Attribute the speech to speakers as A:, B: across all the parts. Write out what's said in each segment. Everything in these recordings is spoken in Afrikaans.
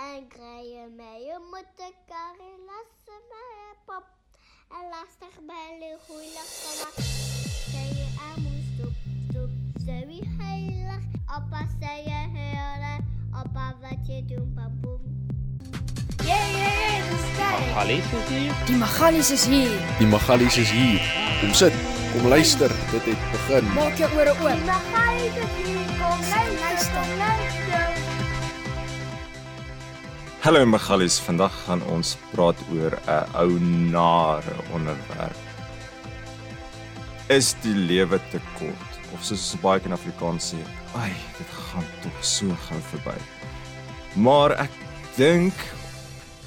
A: En kry jy my met 'n karre las my pop. En lastig by die goeilig kom. Sê jy moet stop stop. Sê wie heilig. Appa sê jy hele. Appa wat jy doen papoem. Yeah, yeah, yeah, dis geil.
B: Magalies is hier.
C: Die Magalies is hier.
D: Die Magalies is hier. Kom sit, kom luister. Dit het begin.
C: Maak jou ore oop.
A: Die Magalies is hier. Kom luister, luister.
E: Hallo Magalies, vandag gaan ons praat oor 'n ou nare onderwerp. Is die lewe te kort? Of soos ons baie in Afrikaans sê, ai, dit gaan tog so gou verby. Maar ek dink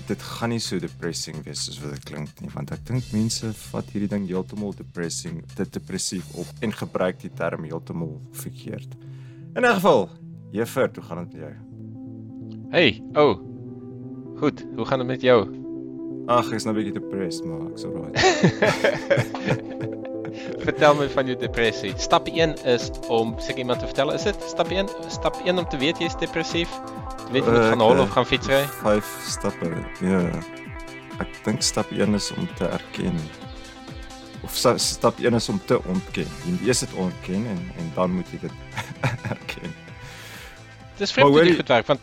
E: dit gaan nie so depressing wees soos wat dit klink nie, want ek dink mense vat hierdie ding heeltemal depressing, dit depressief op en gebruik die term heeltemal verkeerd. In 'n geval, Juffrou, hoe gaan dit met jou?
B: Hey, o. Oh. Goed, hoe gaan dit met jou?
E: Ag, ek's nou 'n bietjie depressed, maar ek's alright.
B: Vertel my van jou depressie. Stap 1 is om seker iemand te vertel, is dit? Stap 1, stap 1 om te weet jy is depressief. Jy weet jy moet
E: Eh,
B: gaan hol
E: ek,
B: of gaan fietsry.
E: Vyf stappe. Ja. Ek dink stap 1 is om te erken. Of stap 1 is om te ontken. Jy moet eers dit ontken en en dan moet jy dit erken.
B: Dis vreemd hoe dit werk want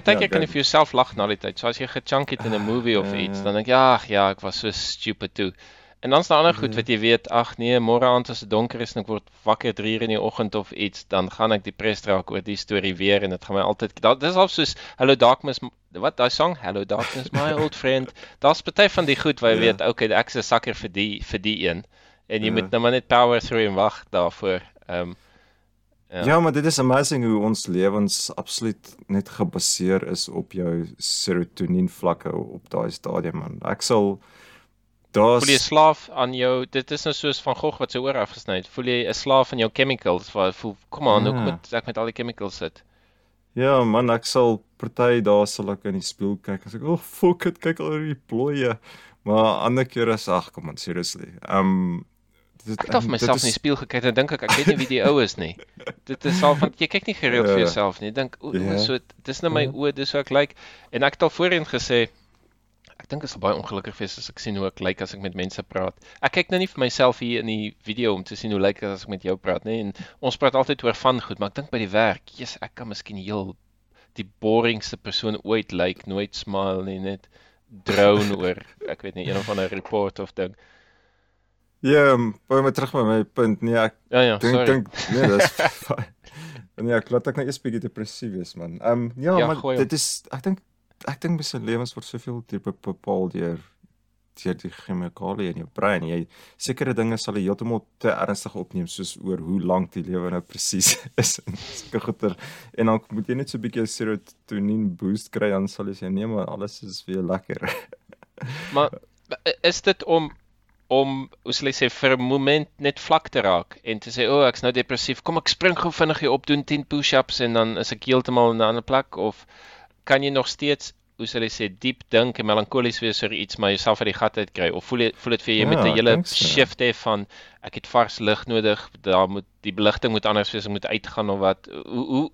B: partykeer
E: Ja,
B: kan jy vir jouself lag na die tyd. So as jy gechunk het in 'n movie of
E: Ja,
B: iets, dan dink jy ag ja, ek was so stupid toe. En dan is daar ander goed
E: Ja.
B: wat jy weet, ag nee, môre aand as dit donker is en ek word wakker 3 uur in die oggend of iets, dan gaan ek depressed raak oor die storie weer en dit gaan my altyd da- dis al soos Hello Darkness wat daai song Hello Darkness my old friend. Daar's party van die goed waar jy
E: Ja.
B: weet, okay, ek is 'n sakker vir die vir die een. En jy
E: Ja.
B: moet nou maar net power through en wag daarvoor. Ehm
E: Ja.
B: Ja.
E: maar dit is amazing hoe ons lewens absoluut net gebaseer is op jou serotonien vlakke op daai stadium man. Ek sal daar's
B: Voel jy slaaf aan jou dit is nou soos van Gogh wat sy oor afgesny het. Voel jy 'n slaaf aan jou chemicals waar voel kom aan,
E: Ja.
B: hoe moet ek met al die chemicals sit?
E: Ja man, ek sal party dae sal ek in die spieël kyk en sê, "O, oh, fuck it, kyk al hierdie plooie." Maar ander kere is ag, kom on, seriously. Um dit
B: Ek het vir myself in die spieël gekyk en dink ek ek weet nie wie die ou is nie. Dit is al want jy kyk nie gereeld vir
E: Ja.
B: jouself nie. Dink o,
E: Ja.
B: so dis nou my
E: Ja.
B: oë, dis hoe ek lyk. En ek het al voorheen gesê ek dink ek sal baie ongelukkig wees as ek sien hoe ek lyk as ek met mense praat. Ek kyk nou nie vir myself hier in die video om te sien hoe lyk ek as ek met jou praat nie. En ons praat altyd oor van goed, maar ek dink by die werk, Jesus, ek kan miskien heel die boringste persoon ooit lyk, nooit smile nie, net drone oor ek weet nie een of ander report of ding.
E: Ja, baie maar terug by my punt. Nee, ek
B: Ja ja,
E: dink
B: sorry.
E: dink nee, dis. Nee, ek laat ek nou eers bietjie depressief wees man. Um ja,
B: Ja,
E: maar
B: gooi
E: dit is ek dink ek dink mes lewens word soveel be- bepaal deur deur die chemikalieë in jou brein. Jy sekere dinge sal jy heeltemal te ernstig opneem soos oor hoe lank die lewe nou presies is en sulke goeie en dan moet jy net so 'n bietjie serotonien boost kry dan sal jy sê nee maar alles is weer lekker.
B: Maar is dit om om hoe sal ek sê vir 'n oomblik net vlak te raak en te sê o, oh, ek's nou depressief. Kom ek spring gou vinnig hier op doen 10 push-ups en dan is ek heeltemal in 'n ander plek of kan jy nog steeds hoe sal ek sê diep dink en melankolies wees oor iets maar jouself uit die gat uit kry of voel jy voel dit vir jou jy
E: Ja,
B: moet 'n hele
E: so.
B: shift hê van ek het vars lig nodig, daar moet die beligting moet anders wees, ek moet uitgaan of wat. Hoe hoe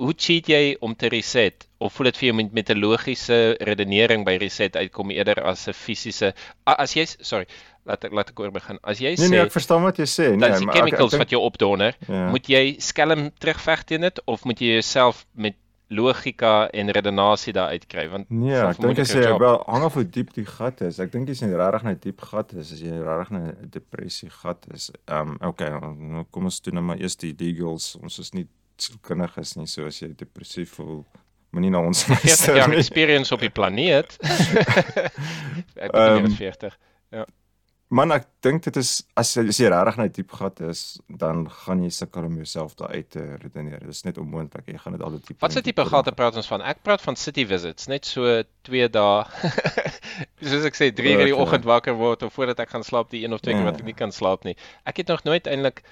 B: hoe cheat jy om te reset of voel dit vir jou met met 'n logiese redenering by reset uitkom eerder as 'n fisiese as jy sorry laat ek laat ek oor begin as jy
E: Nee
B: sê
E: nee, ek verstaan wat jy sê. Nee,
B: dan is die
E: maar ek- ek
B: chemicals wat jou opdonder
E: Ja.
B: moet jy skelm terugveg teen dit of moet jy jouself met logika en redenasie daar uitkry want
E: Nee,
B: dis
E: ek dink jy sê
B: job.
E: wel hang af hoe diep die gat is. Ek dink jy's nie regtig net diep gat is as jy regtig 'n depressie gat is. Ehm um, okay, nou kom ons doen nou maar eers die legals. Ons is nie sielkundiges nie, so as jy depressief voel, moenie na ons
B: 40
E: luister
B: jaar
E: nie.
B: experience op die planeet ek
E: Ehm,
B: bedoel um, 40
E: Man, ek dink dit is as jy as jy regtig net diep gat is, dan gaan jy sukkel om jouself daar uit te redeneer. Dit is net onmoontlik. Jy gaan dit al die tipe
B: Wat se tipe gate praat ons van? Ek praat van city visits, net so 2 dae. Soos ek sê, 3 uur in die oggend wakker word of voordat ek gaan slaap, die een of twee keer
E: Ja.
B: wat ek nie kan slaap nie. Ek het nog nooit eintlik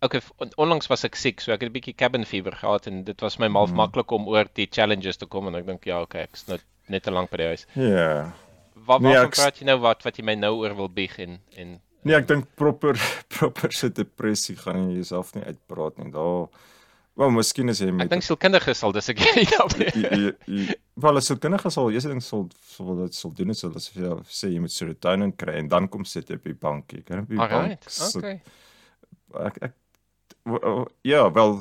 B: Okay, on- onlangs was ek siek, so ek het 'n bietjie cabin fever gehad en dit was my malf
E: Mhm.
B: maklik om oor die challenges te kom en ek dink ja, okay, ek's nou net te lank by die huis.
E: Ja.
B: Waar
E: Nee,
B: waarvan
E: ek
B: praat jy nou wat wat jy my nou oor wil bieg en en
E: Nee, ek dink proper proper se depressie gaan jy jouself nie uitpraat nie. Daar Wel, miskien is jy met
B: ek dink sielkundiges sal dis ek jy
E: jy, jy, jy, wel as sielkundige sal eerste ding sal sal dit sal doen is hulle sê vir sê jy moet serotonin kry en dan kom sit jy op die bankie. Kan op die bank.
B: Alright.
E: sit.
B: Okay.
E: Ek ek ja, wel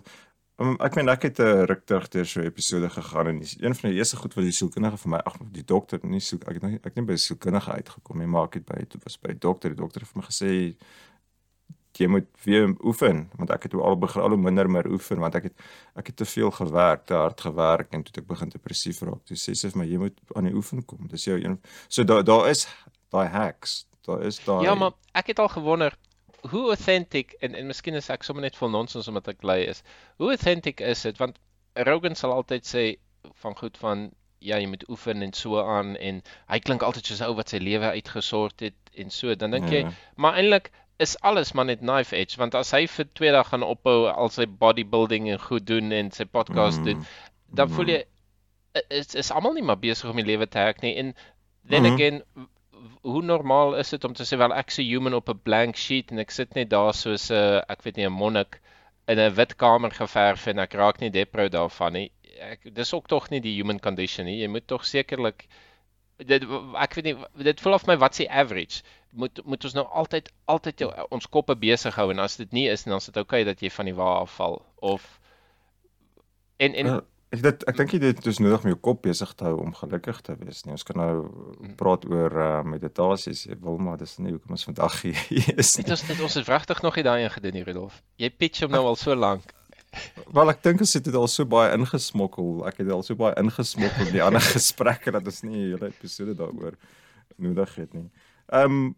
E: um, ek meen ek het 'n ruk terug deur so 'n episode gegaan en een van die eerste goed wat die sielkundige vir my ag die dokter nie siel ek het nie- ek het nie by die sielkundige uitgekom nie, maar ek het by dit was by die dokter, die dokter het vir my gesê jy moet weer oefen want ek het toe al begin al hoe minder meer oefen want ek het ek het te veel gewerk, te hard gewerk en toe het ek begin depressief raak. Toe sê sy vir my jy moet aan die oefen kom. Dis jou een so daar daar is daai hacks. Daar is daai
B: Ja, maar ek het al gewonder hoe authentic en en miskien is ek sommer net vol nonsens omdat ek lui is. Hoe authentic is dit want Rogan sal altyd sê van goed van ja, jy moet oefen en so aan en hy klink altyd soos 'n ou wat sy lewe uitgesort het en so. Dan dink jy,
E: Ja.
B: maar eintlik is alles maar net knife edge want as hy vir 2 dae gaan ophou al sy bodybuilding en goed doen en sy podcast
E: Mm.
B: doen, dan voel jy is is almal nie maar besig om die lewe te hack nie en then
E: Mhm.
B: again w- w- hoe normaal is dit om te sê wel ek's 'n human op 'n blank sheet en ek sit net daar soos 'n uh, ek weet nie 'n monnik in 'n wit kamer geverf en ek raak nie depro daarvan nie. Ek dis ook tog nie die human condition nie. Jy moet tog sekerlik dit ek weet nie dit voel of my wat's die average moet moet ons nou altyd altyd jou, ons koppe besig hou en as dit nie is dan is dit oukei okay dat jy van die wa afval of en en
E: Ja, ek dit ek dink jy dit is nodig om jou kop besig te hou om gelukkig te wees nie. Ons kan nou praat oor uh, meditasie as jy wil, maar dis nie hoekom ons vandag hier is
B: Dit
E: nie.
B: ons dit ons het regtig nog nie daai een gedoen hier Rudolf. Jy pitch hom nou al so lank.
E: Wel ek dink ons het dit al so baie ingesmokkel. Ek het al so baie ingesmokkel in die ander gesprekke dat ons nie 'n hele episode daaroor nodig het nie. Ehm um,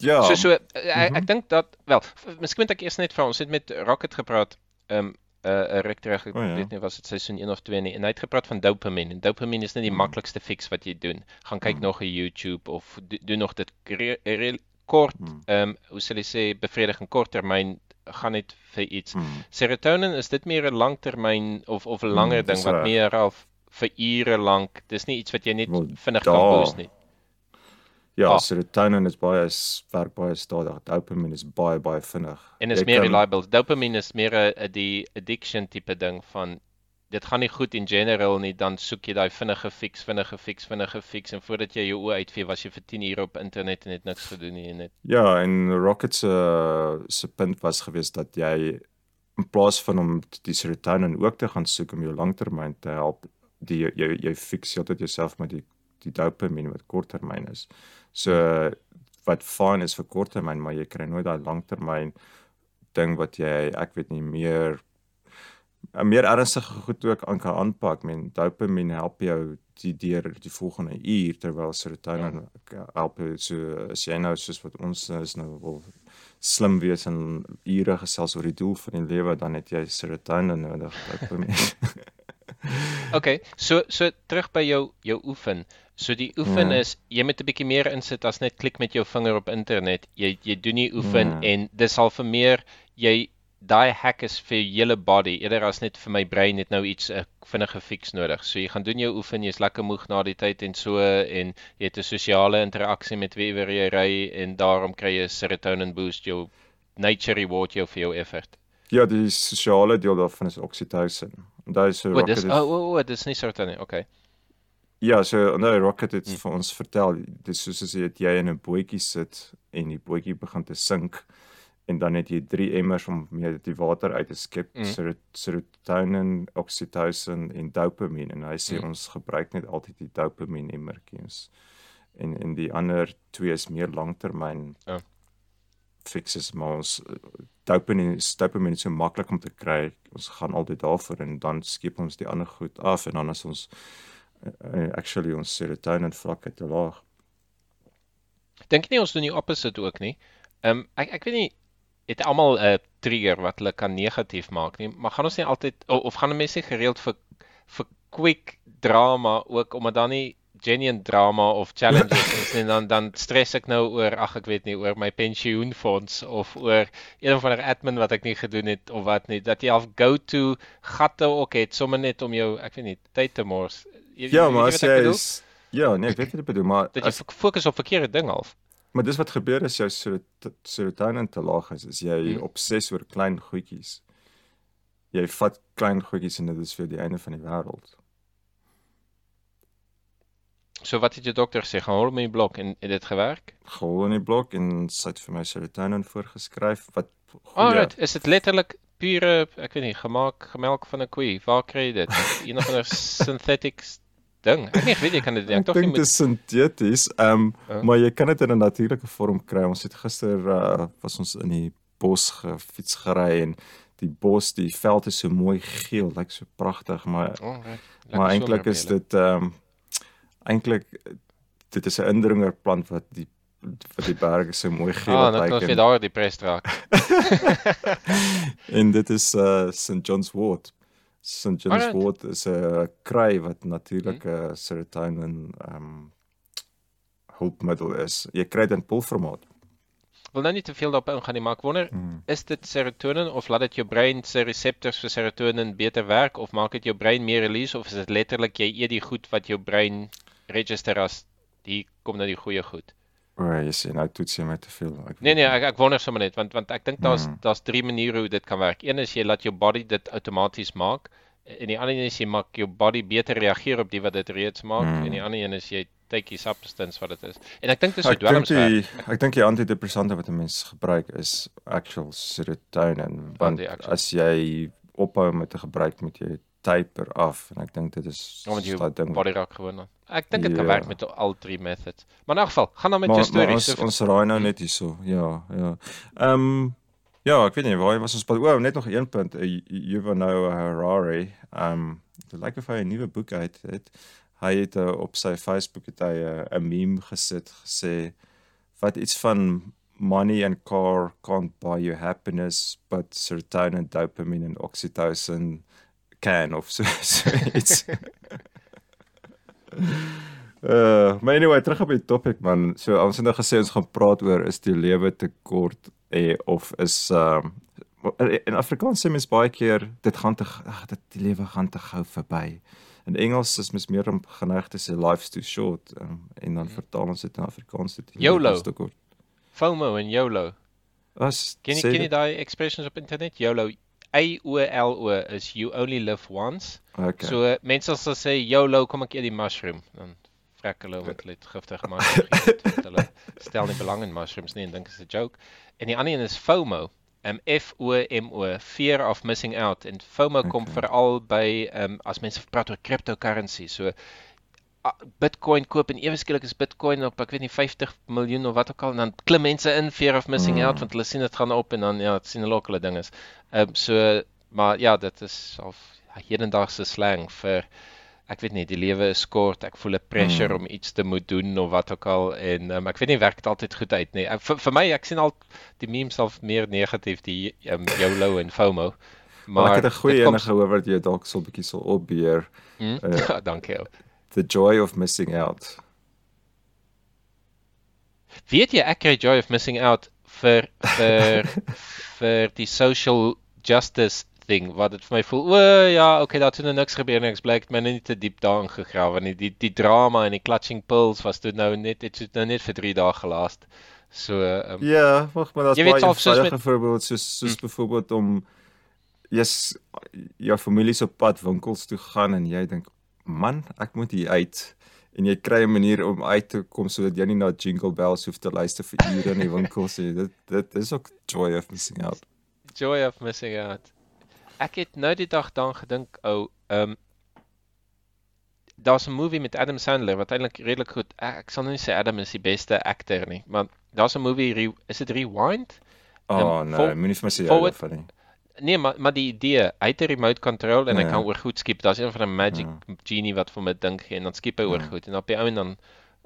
E: ja.
B: So so ek,
E: mhm.
B: ek dink dat wel, miskien moet ek eers net vra, ons het met Rocket gepraat. Ehm um, 'n uh, ruk terug, ek
E: O, ja.
B: weet nie was dit seisoen 1 of 2 nie. En hy het gepraat van dopamine. En dopamine is net die
E: Mm.
B: maklikste fix wat jy doen. Gaan kyk
E: Mm.
B: nog 'n YouTube of do- doen nog dit re- re- kort
E: Hmm,
B: ehm um, hoe sal jy sê bevrediging korttermyn gaan net vir iets.
E: hmm.
B: Serotonin is dit meer 'n langtermyn of of 'n langer
E: Mm,
B: ding wat meer al vir ure lank. Dis nie iets wat jy net vinnig kan boost nie.
E: Ja,
B: Ah.
E: serotonin is baie is werk baie stadig. Dopamine is baie baie vinnig.
B: En is
E: Jy
B: meer
E: kan-
B: reliable. Dopamine is meer 'n die addiction tipe ding van dit gaan nie goed in general nie, dan soek jy daai vinnige fix, vinnige fix, vinnige fix en voordat jy jou oë uitvee was jy vir 10 ure op internet en het niks gedoen nie en net
E: Ja, en Rocket se se punt was geweest dat jy in plaas van om die serotonin ook te gaan soek om jou langtermyn te help, die jy jy fix heeltyd jouself met die die dopamine wat korttermyn is. So wat fyn is vir korttermyn, maar jy kry nooit daai langtermyn ding wat jy ek weet nie meer 'n meer ernstige goed ook aan kan aanpak. Men dopamine help jou die deur die volgende uur terwyl serotonin ja. help jou so as jy nou soos wat ons is nou wil slim wees en ure gesels oor die doel van die lewe dan het jy serotonin nodig.
B: Okay, so so terug by jou jou oefen. So die oefen
E: Ja.
B: is jy moet 'n bietjie meer insit as net klik met jou vinger op internet. Jy jy doen die oefen
E: Ja.
B: en dis sal vir meer jy daai hack is vir jou hele body eerder as net vir my brein het nou iets 'n vinnige fix nodig. So jy gaan doen jou oefen, jy's lekker moeg na die tyd en so en jy het 'n sosiale interaksie met wie weer jy ry en daarom kry jy serotonin boost, jou nature reward jou vir jou effort.
E: ja, die sosiale deel daarvan is daai is so
B: O, dis
E: Rocket
B: o o o, dis nie serotonin. Okay.
E: Ja, so nou Rocket het
B: Hm.
E: vir ons vertel, dis soos as jy jy in 'n bootjie sit en die bootjie begin te sink en dan het jy 3 emmers om mee die water uit te skep,
B: Mm.
E: sero- serotonin, oksitosine en dopamine en hy sê
B: Mm.
E: ons gebruik net altyd die dopamine emmertjies. En en die ander twee is meer langtermyn
B: Ja.
E: fixes maar ons eh, dopamine is is so maklik om te kry. Ons gaan altyd daarvoor en dan skep ons die ander goed af en dan as ons actually ons serotonin vlakke te laag.
B: Dink nie ons doen die opposite ook nie. Ehm um, ek ek weet nie het almal 'n trigger wat hulle kan negatief maak nie, maar gaan ons nie altyd of, of gaan mense gereeld vir vir quick drama ook omdat dan nie genuine drama of challenges is en dan dan stres ek nou oor ag ek weet nie oor my pensioenfonds of oor een of ander admin wat ek nie gedoen het of wat nie dat jy al go to gatte ook het sommer net om jou ek weet nie tyd te mors. Jy-
E: Ja,
B: jy
E: maar as jy is, ja, nee, ek weet wat jy bedoel, maar
B: dat jy
E: as,
B: fok- fokus op verkeerde ding half.
E: maar dis wat gebeur as jou serot- serotonin te laag is, is jy
B: Hmm.
E: obses oor klein goedjies. Jy vat klein goedjies en dit is vir die einde van die wêreld.
B: So wat het jou dokter gesê? Gaan hol hom in die blok en het dit gewerk?
E: Gehol in die blok en sy het vir my serotonin voorgeskryf wat
B: Alright, is dit letterlik pure, ek weet nie, gemaak gemelk van 'n koei? Waar kry jy dit? Een of ander synthetic ding. Ek nie weet jy kan dit ek
E: Ek
B: nie
E: dink dit
B: moet
E: is sinteties, ehm um,
B: Ja.
E: maar jy kan dit in 'n natuurlike vorm kry. Ons het gister uh, was ons in die bos gefiets gery en die bos, die veld is so mooi geel, lyk so pragtig, maar
B: Alright.
E: maar eintlik is dit ehm um, eintlik dit is 'n indringerplant wat die wat die berge so mooi geel
B: Ah, net
E: lyk
B: ons
E: en-
B: weer daar die pres raak.
E: En dit is uh St John's Wort. St John's. Wort is 'n kry wat natuurlike serotonin ehm um, hulpmiddel is. Jy kry dit in pilformaat.
B: Wil nou nie te veel daarop ingaan nie, maar ek wonder,
E: Mm.
B: is dit serotonin of laat dit jou brein se reseptors vir serotonin beter werk of maak dit jou brein meer release of is dit letterlik jy eet die goed wat jou brein register as hier kom nou die goeie goed.
E: O, jy sien, nou toets jy my te veel. Ek
B: Nee nee, ek ek wonder sommer net want want ek dink daar's
E: Mm.
B: daar's drie maniere hoe dit kan werk. Een is jy laat jou body dit outomaties maak en die ander een is jy maak jou body beter reageer op die wat dit reeds maak
E: Mm.
B: en die ander een is jy take die substance wat dit is. En ek dink dis hoe dwelmswerk.
E: die ek dink die antidepressante wat 'n mens gebruik is actual serotonin want as jy ophou met te gebruik moet jy taper af en ek dink dit is
B: Ja,
E: daai ding wat-
B: body raak gewoon aan. Ek dink dit kan
E: Ja.
B: werk met al drie methods. Maar in elk geval, gaan dan met
E: maar,
B: jou stories.
E: ons
B: So-
E: ons raai nou net hierso. Ja, ja. Ehm um, ja, ek weet nie waar was ons pad. O, net nog een punt. Uh, Yuval Harari. Ehm um, dit lyk of hy 'n nuwe boek uit het. Hy het uh, op sy Facebook het hy 'n uh, meme gesit gesê wat iets van money and car can't buy you happiness but serotonin, dopamine and oxytocin can of so so iets. Uh, maar anyway, terug op die topic man. So ons het nou gesê ons gaan praat oor is die lewe te kort eh, of is um, in Afrikaans sê mens baie keer dit gaan te ag dit die lewe gaan te gou verby. In Engels is mens meer om geneig te sê life's too short um, en dan vertaal ons dit in Afrikaans dit is te kort.
B: FOMO en YOLO.
E: As
B: Ken jy ken jy daai expressions op internet? YOLO. A O L O is you only live once.
E: Okay.
B: So uh, mense sal sê YOLO, kom ek eet die mushroom. Dan vrek hulle wat hulle giftig mushroom want Hulle stel nie belang in mushrooms nie en dink dit is 'n joke. En die ander een is FOMO. Um F O M O, fear of missing out. En FOMO kom
E: Okay.
B: veral by um as mense praat oor cryptocurrency. So Bitcoin koop en ewe skielik is Bitcoin op ek weet nie 50 miljoen of wat ook al en dan klim mense in fear of missing
E: Mm.
B: out want hulle sien dit gaan op en dan ja, sien hulle ook hulle ding is. Ehm so maar ja, dit is al hedendaagse slang vir ek weet nie, die lewe is kort, ek voel 'n pressure
E: Mm.
B: om iets te moet doen of wat ook al en um, ek weet nie werk dit altyd goed uit nie. Ek, vir, vir my ek sien al die memes al meer negatief die um, YOLO en FOMO.
E: maar ek het 'n goeie ene
B: kom-
E: gehoor wat jy dalk sal bietjie sal opbeer.
B: Hm?
E: eh,
B: Ja, dankie.
E: The joy of missing out.
B: Weet jy ek kry joy of missing out vir vir vir die social justice thing wat dit vir my voel o ja okay daar het toe nou niks gebeur nie ek bly ek het my nou nie te diep daarin gegrawe nie. Die die drama en die clutching pills was toe nou net dit het nou net vir 3 dae gelaat so um,
E: Ja, wag maar daar's
B: Jy weet
E: baie
B: soos
E: eenvoudige voorbeeld soos soos byvoorbeeld om jy's jou familie se pad winkels toe gaan en jy dink man, ek moet hier uit en jy kry 'n manier om uit te kom sodat jy nie na Jingle Bells hoef te luister vir ure in die winkels nie. Dit dit is ook joy of missing out.
B: joy of missing out ek het nou die dag daaraan gedink ou um, daar's 'n movie met Adam Sandler wat eintlik redelik goed ek, ek sal nou nie sê Adam is die beste akteur nie maar daar's 'n movie re, is dit Rewind
E: Oh
B: Ehm,
E: nee, moenie vir my sê jy daarvan nie.
B: Nee, maar maar die idee, hy het 'n remote control en hy
E: Ja.
B: kan oor goed skiep. Daar's een van 'n magic
E: Ja.
B: genie wat vir hom 'n ding gee en dan skiep hy oor
E: Ja.
B: goed en op die ou en dan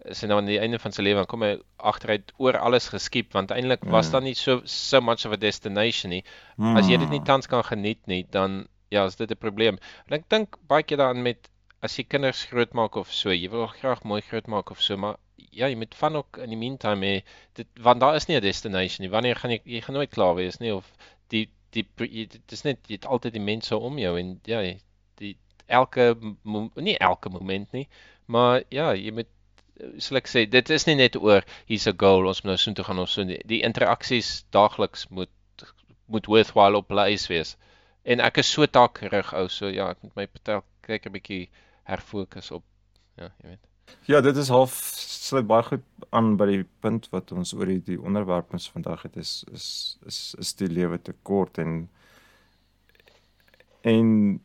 B: is hy nou aan die einde van sy lewe kom hy agter hy het oor alles geskiep want eintlik was
E: Ja.
B: daar nie so so much of a destination nie. As jy dit nie
E: Hmm.
B: tans kan geniet nie, dan ja, is dit 'n probleem. En ek dink baie keer daaraan met as jy kinders grootmaak of so, jy wil graag mooi grootmaak of so, maar ja, jy moet van ook in die meantime hê dit want daar is nie 'n destination nie. Wanneer gaan jy jy gaan nooit klaar wees nie of die die jy- dit is net jy het altyd die mense om jou en ja, die elke nie elke moment nie, maar ja, jy moet sal ek sê dit is nie net oor hier's 'n goal ons moet nou soontoe gaan of so nie. Die interaksies daagliks moet moet worthwhile op eis wees. En ek is so taakgerig ou, so ja, ek moet my kyk 'n bietjie herfokus op ja, jy weet.
E: Ja, dit is half sluit baie goed aan by die punt wat ons oor die, die onderwerp ons vandag het is is is is die lewe te kort en en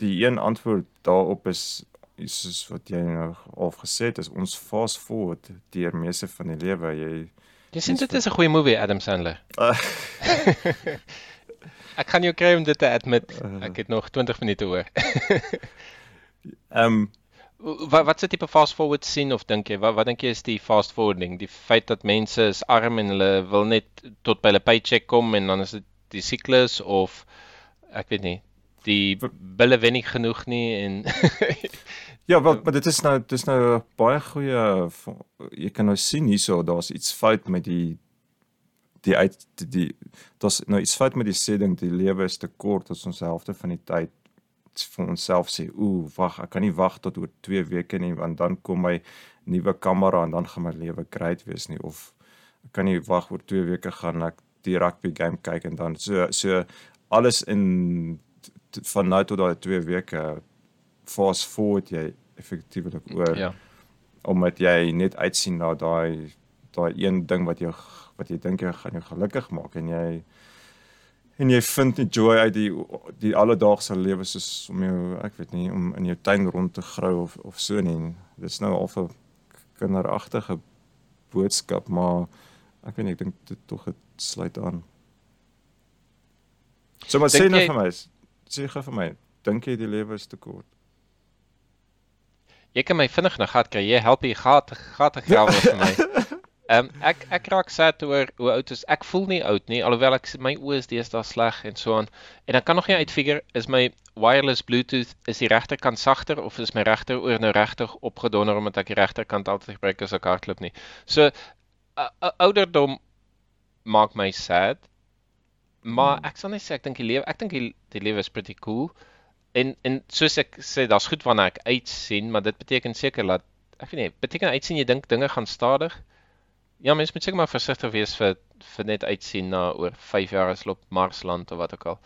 E: die een antwoord daarop is is soos wat jy nou al gesê het is ons fast forward deur meeste van die lewe jy
B: Jy sien dit is 'n goeie movie Adam Sandler.
E: uh,
B: Ek kan jou kry om dit te admit.
E: Uh.
B: Ek het nog 20 minute oor.
E: um
B: wat wat se tipe fast forward sien of dink jy wat wat dink jy is die fast forwarding? Die feit dat mense is arm en hulle wil net tot by hulle paycheck kom en dan is dit die siklus of ek weet nie, die bulle wen nie genoeg nie en
E: Ja, wel, maar dit is nou dit is nou baie goeie jy kan nou sien hierso daar's iets fout met die die uit die, die daar's nou iets fout met die sê ding die lewe is te kort as ons helfte van die tyd vir onsself sê ooh wag ek kan nie wag tot oor 2 weke nie want dan kom my nuwe kamera en dan gaan my lewe great wees nie of ek kan nie wag oor 2 weke gaan ek die rugby game kyk en dan so so alles in van nou tot daai 2 weke fast forward jy effektiewelik oor
B: ja.
E: omdat jy net uitsien na daai daai een ding wat jou wat jy dink jy gaan jou gelukkig maak en jy en jy vind nie joy uit die die alledaagse lewe soos om jou ek weet nie om in jou tuin rond te grou of of so nie dit is nou al 'n kinderagtige boodskap maar ek weet nie ek dink dit tog dit sluit aan so maar sê nou
B: jy-
E: vir my sê gou vir my dink jy die lewe is te kort
B: Jy kan my vinnig na gat kry. Jy help hier gat gat grawe vir my. Ehm um, ek ek raak sad oor hoe oud is ek voel nie oud nie alhoewel ek my oë is deesdae sleg en so aan en ek kan nog nie uitfigure is my wireless bluetooth is die regterkant sagter of is my regteroor nou regtig opgedonder omdat ek die regterkant altyd gebruik as ek hardloop nie. So uh, uh, ouderdom maak my sad. Maar ek sal net sê ek dink die lewe ek dink die, die lewe is pretty cool. En en soos ek sê daar's goed wanneer ek uitsien, maar dit beteken seker dat ek weet nie, beteken uitsien jy dink dinge gaan stadig? Ja, mens moet seker maar versigtig wees vir vir net uitsien na oor 5 jaar as loop Marsland of wat ook al.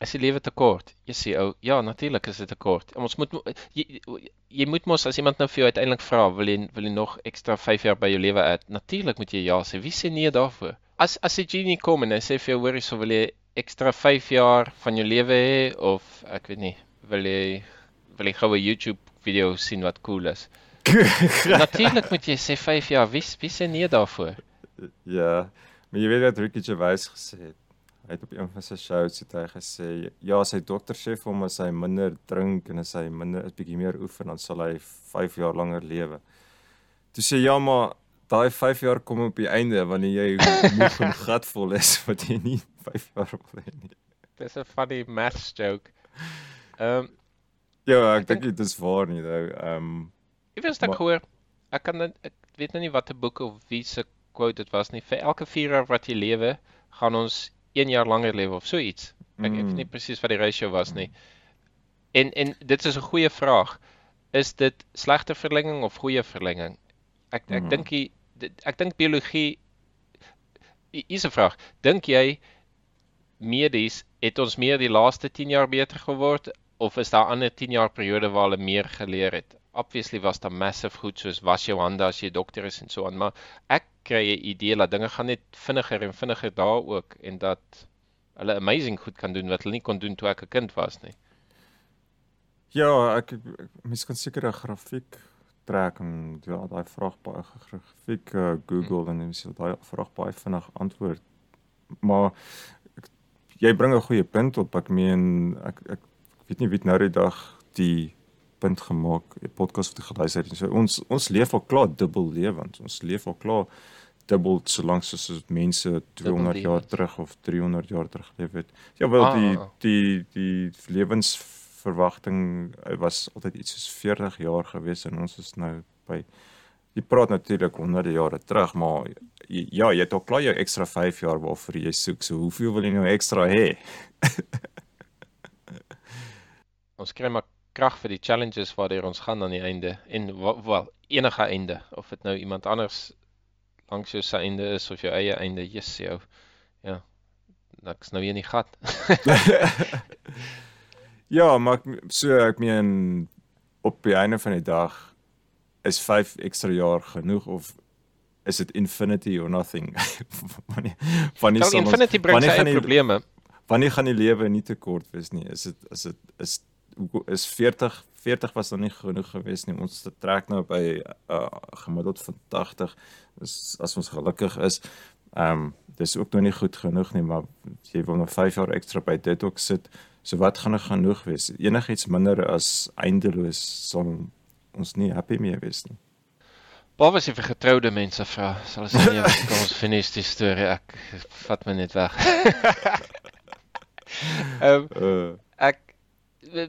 B: Is die lewe te kort? Jy sê ou, ja, natuurlik is dit te kort. Ons moet mo- jy, jy moet mos as iemand nou vir jou uiteindelik vra, wil jy wil jy nog ekstra 5 jaar by jou lewe hê? Natuurlik moet jy ja sê. Wie sê nee daarvoor? As as die genie kom en hy sê vir jou hoorie, so wil jy ekstra 5 jaar van jou lewe hê of ek weet nie, wil jy wil jy gou 'n YouTube video sien wat cool is? Natuurlik moet jy sê 5 jaar. Wie wie sê nee daarvoor?
E: Ja, maar jy weet wat Ricky Gervais gesê het. Hy het op een van sy shows het hy gesê ja, sy dokter sê vir hom as hy minder drink en as hy minder 'n bietjie meer oefen, dan sal hy 5 jaar langer lewe. Toe sê ja, maar daai 5 jaar kom op die einde wanneer jy moeg en gatvol is wat jy nie 5 jaar wil hê nie.
B: Dis 'n funny maths joke. Ehm um,
E: Ja, ek dink dit is waar nie nou. Ehm um,
B: Iewers het ek gehoor, ek kan ek weet nou nie watter boek of wie se quote dit was nie. Vir elke 4 jaar wat jy lewe, gaan ons 1 jaar langer lewe of so iets. Ek, ek weet
E: Mm.
B: nie presies wat die ratio was nie. En en dit is 'n goeie vraag. Is dit slegte verlenging of goeie verlenging? Ek ek
E: Mm.
B: dink die ek dink biologie is 'n vraag. Dink jy medies het ons meer die laaste 10 jaar beter geword of is daar ander 10 jaar periode waar hulle meer geleer het? Obviously was daar massive goed soos was jou hande as jy dokter is en so aan, maar ek kry 'n idee dat dinge gaan net vinniger en vinniger daar ook en dat hulle amazing goed kan doen wat hulle nie kon doen toe ek 'n kind was nie.
E: Ja, ek, ek mens kan seker 'n grafiek trek en ja, daai vraag baie grafiek uh, Google en mens sal daai vraag baie vinnig antwoord. Maar ek, jy bring 'n goeie punt op. Ek meen ek ek weet nie wie nou die dag die punt gemaak, 'n podcast wat ek geluister het. en So ons ons leef al klaar dubbel lewend. Ons leef al klaar dubbel so lank soos as mense 200 jaar terug of 300 jaar terug geleef het. Ja, wel die
B: Ah.
E: die die lewensverwagting eh, was altyd iets soos 40 jaar gewees en ons is nou by jy praat natuurlik honderde jare terug, maar ja, jy het al klaar jou ekstra 5 jaar waarvoor jy soek. So hoeveel wil jy nou ekstra hê?
B: Ons kry maar krag vir die challenges waardeur ons gaan aan die einde en wel enige einde of dit nou iemand anders langs jou se einde is of jou eie einde, yes jou. Ja. Ek's nou hier in die gat.
E: ja, maar so ek meen op die einde van die dag is 5 ekstra jaar genoeg of is dit infinity or nothing? wanneer wanneer sal ons-
B: Infinity bring
E: wanneer
B: sy eie probleme.
E: Wanneer gaan die lewe nie te kort wees nie? Is dit is dit is is 40 40 was nog nie genoeg gewees nie. Ons trek nou by uh, gemiddeld van 80 is as ons gelukkig is. Ehm um, dis ook nog nie goed genoeg nie, maar jy wil nog 5 jaar ekstra by dit ook sit. So wat gaan er genoeg wees? Enigiets minder as eindeloos sal ons nie happy mee wees nie.
B: Behalwe as jy vir getroude mense vra, sal ons nie kom ons finish die storie. Ek vat my net weg. Ehm
E: Uh
B: ek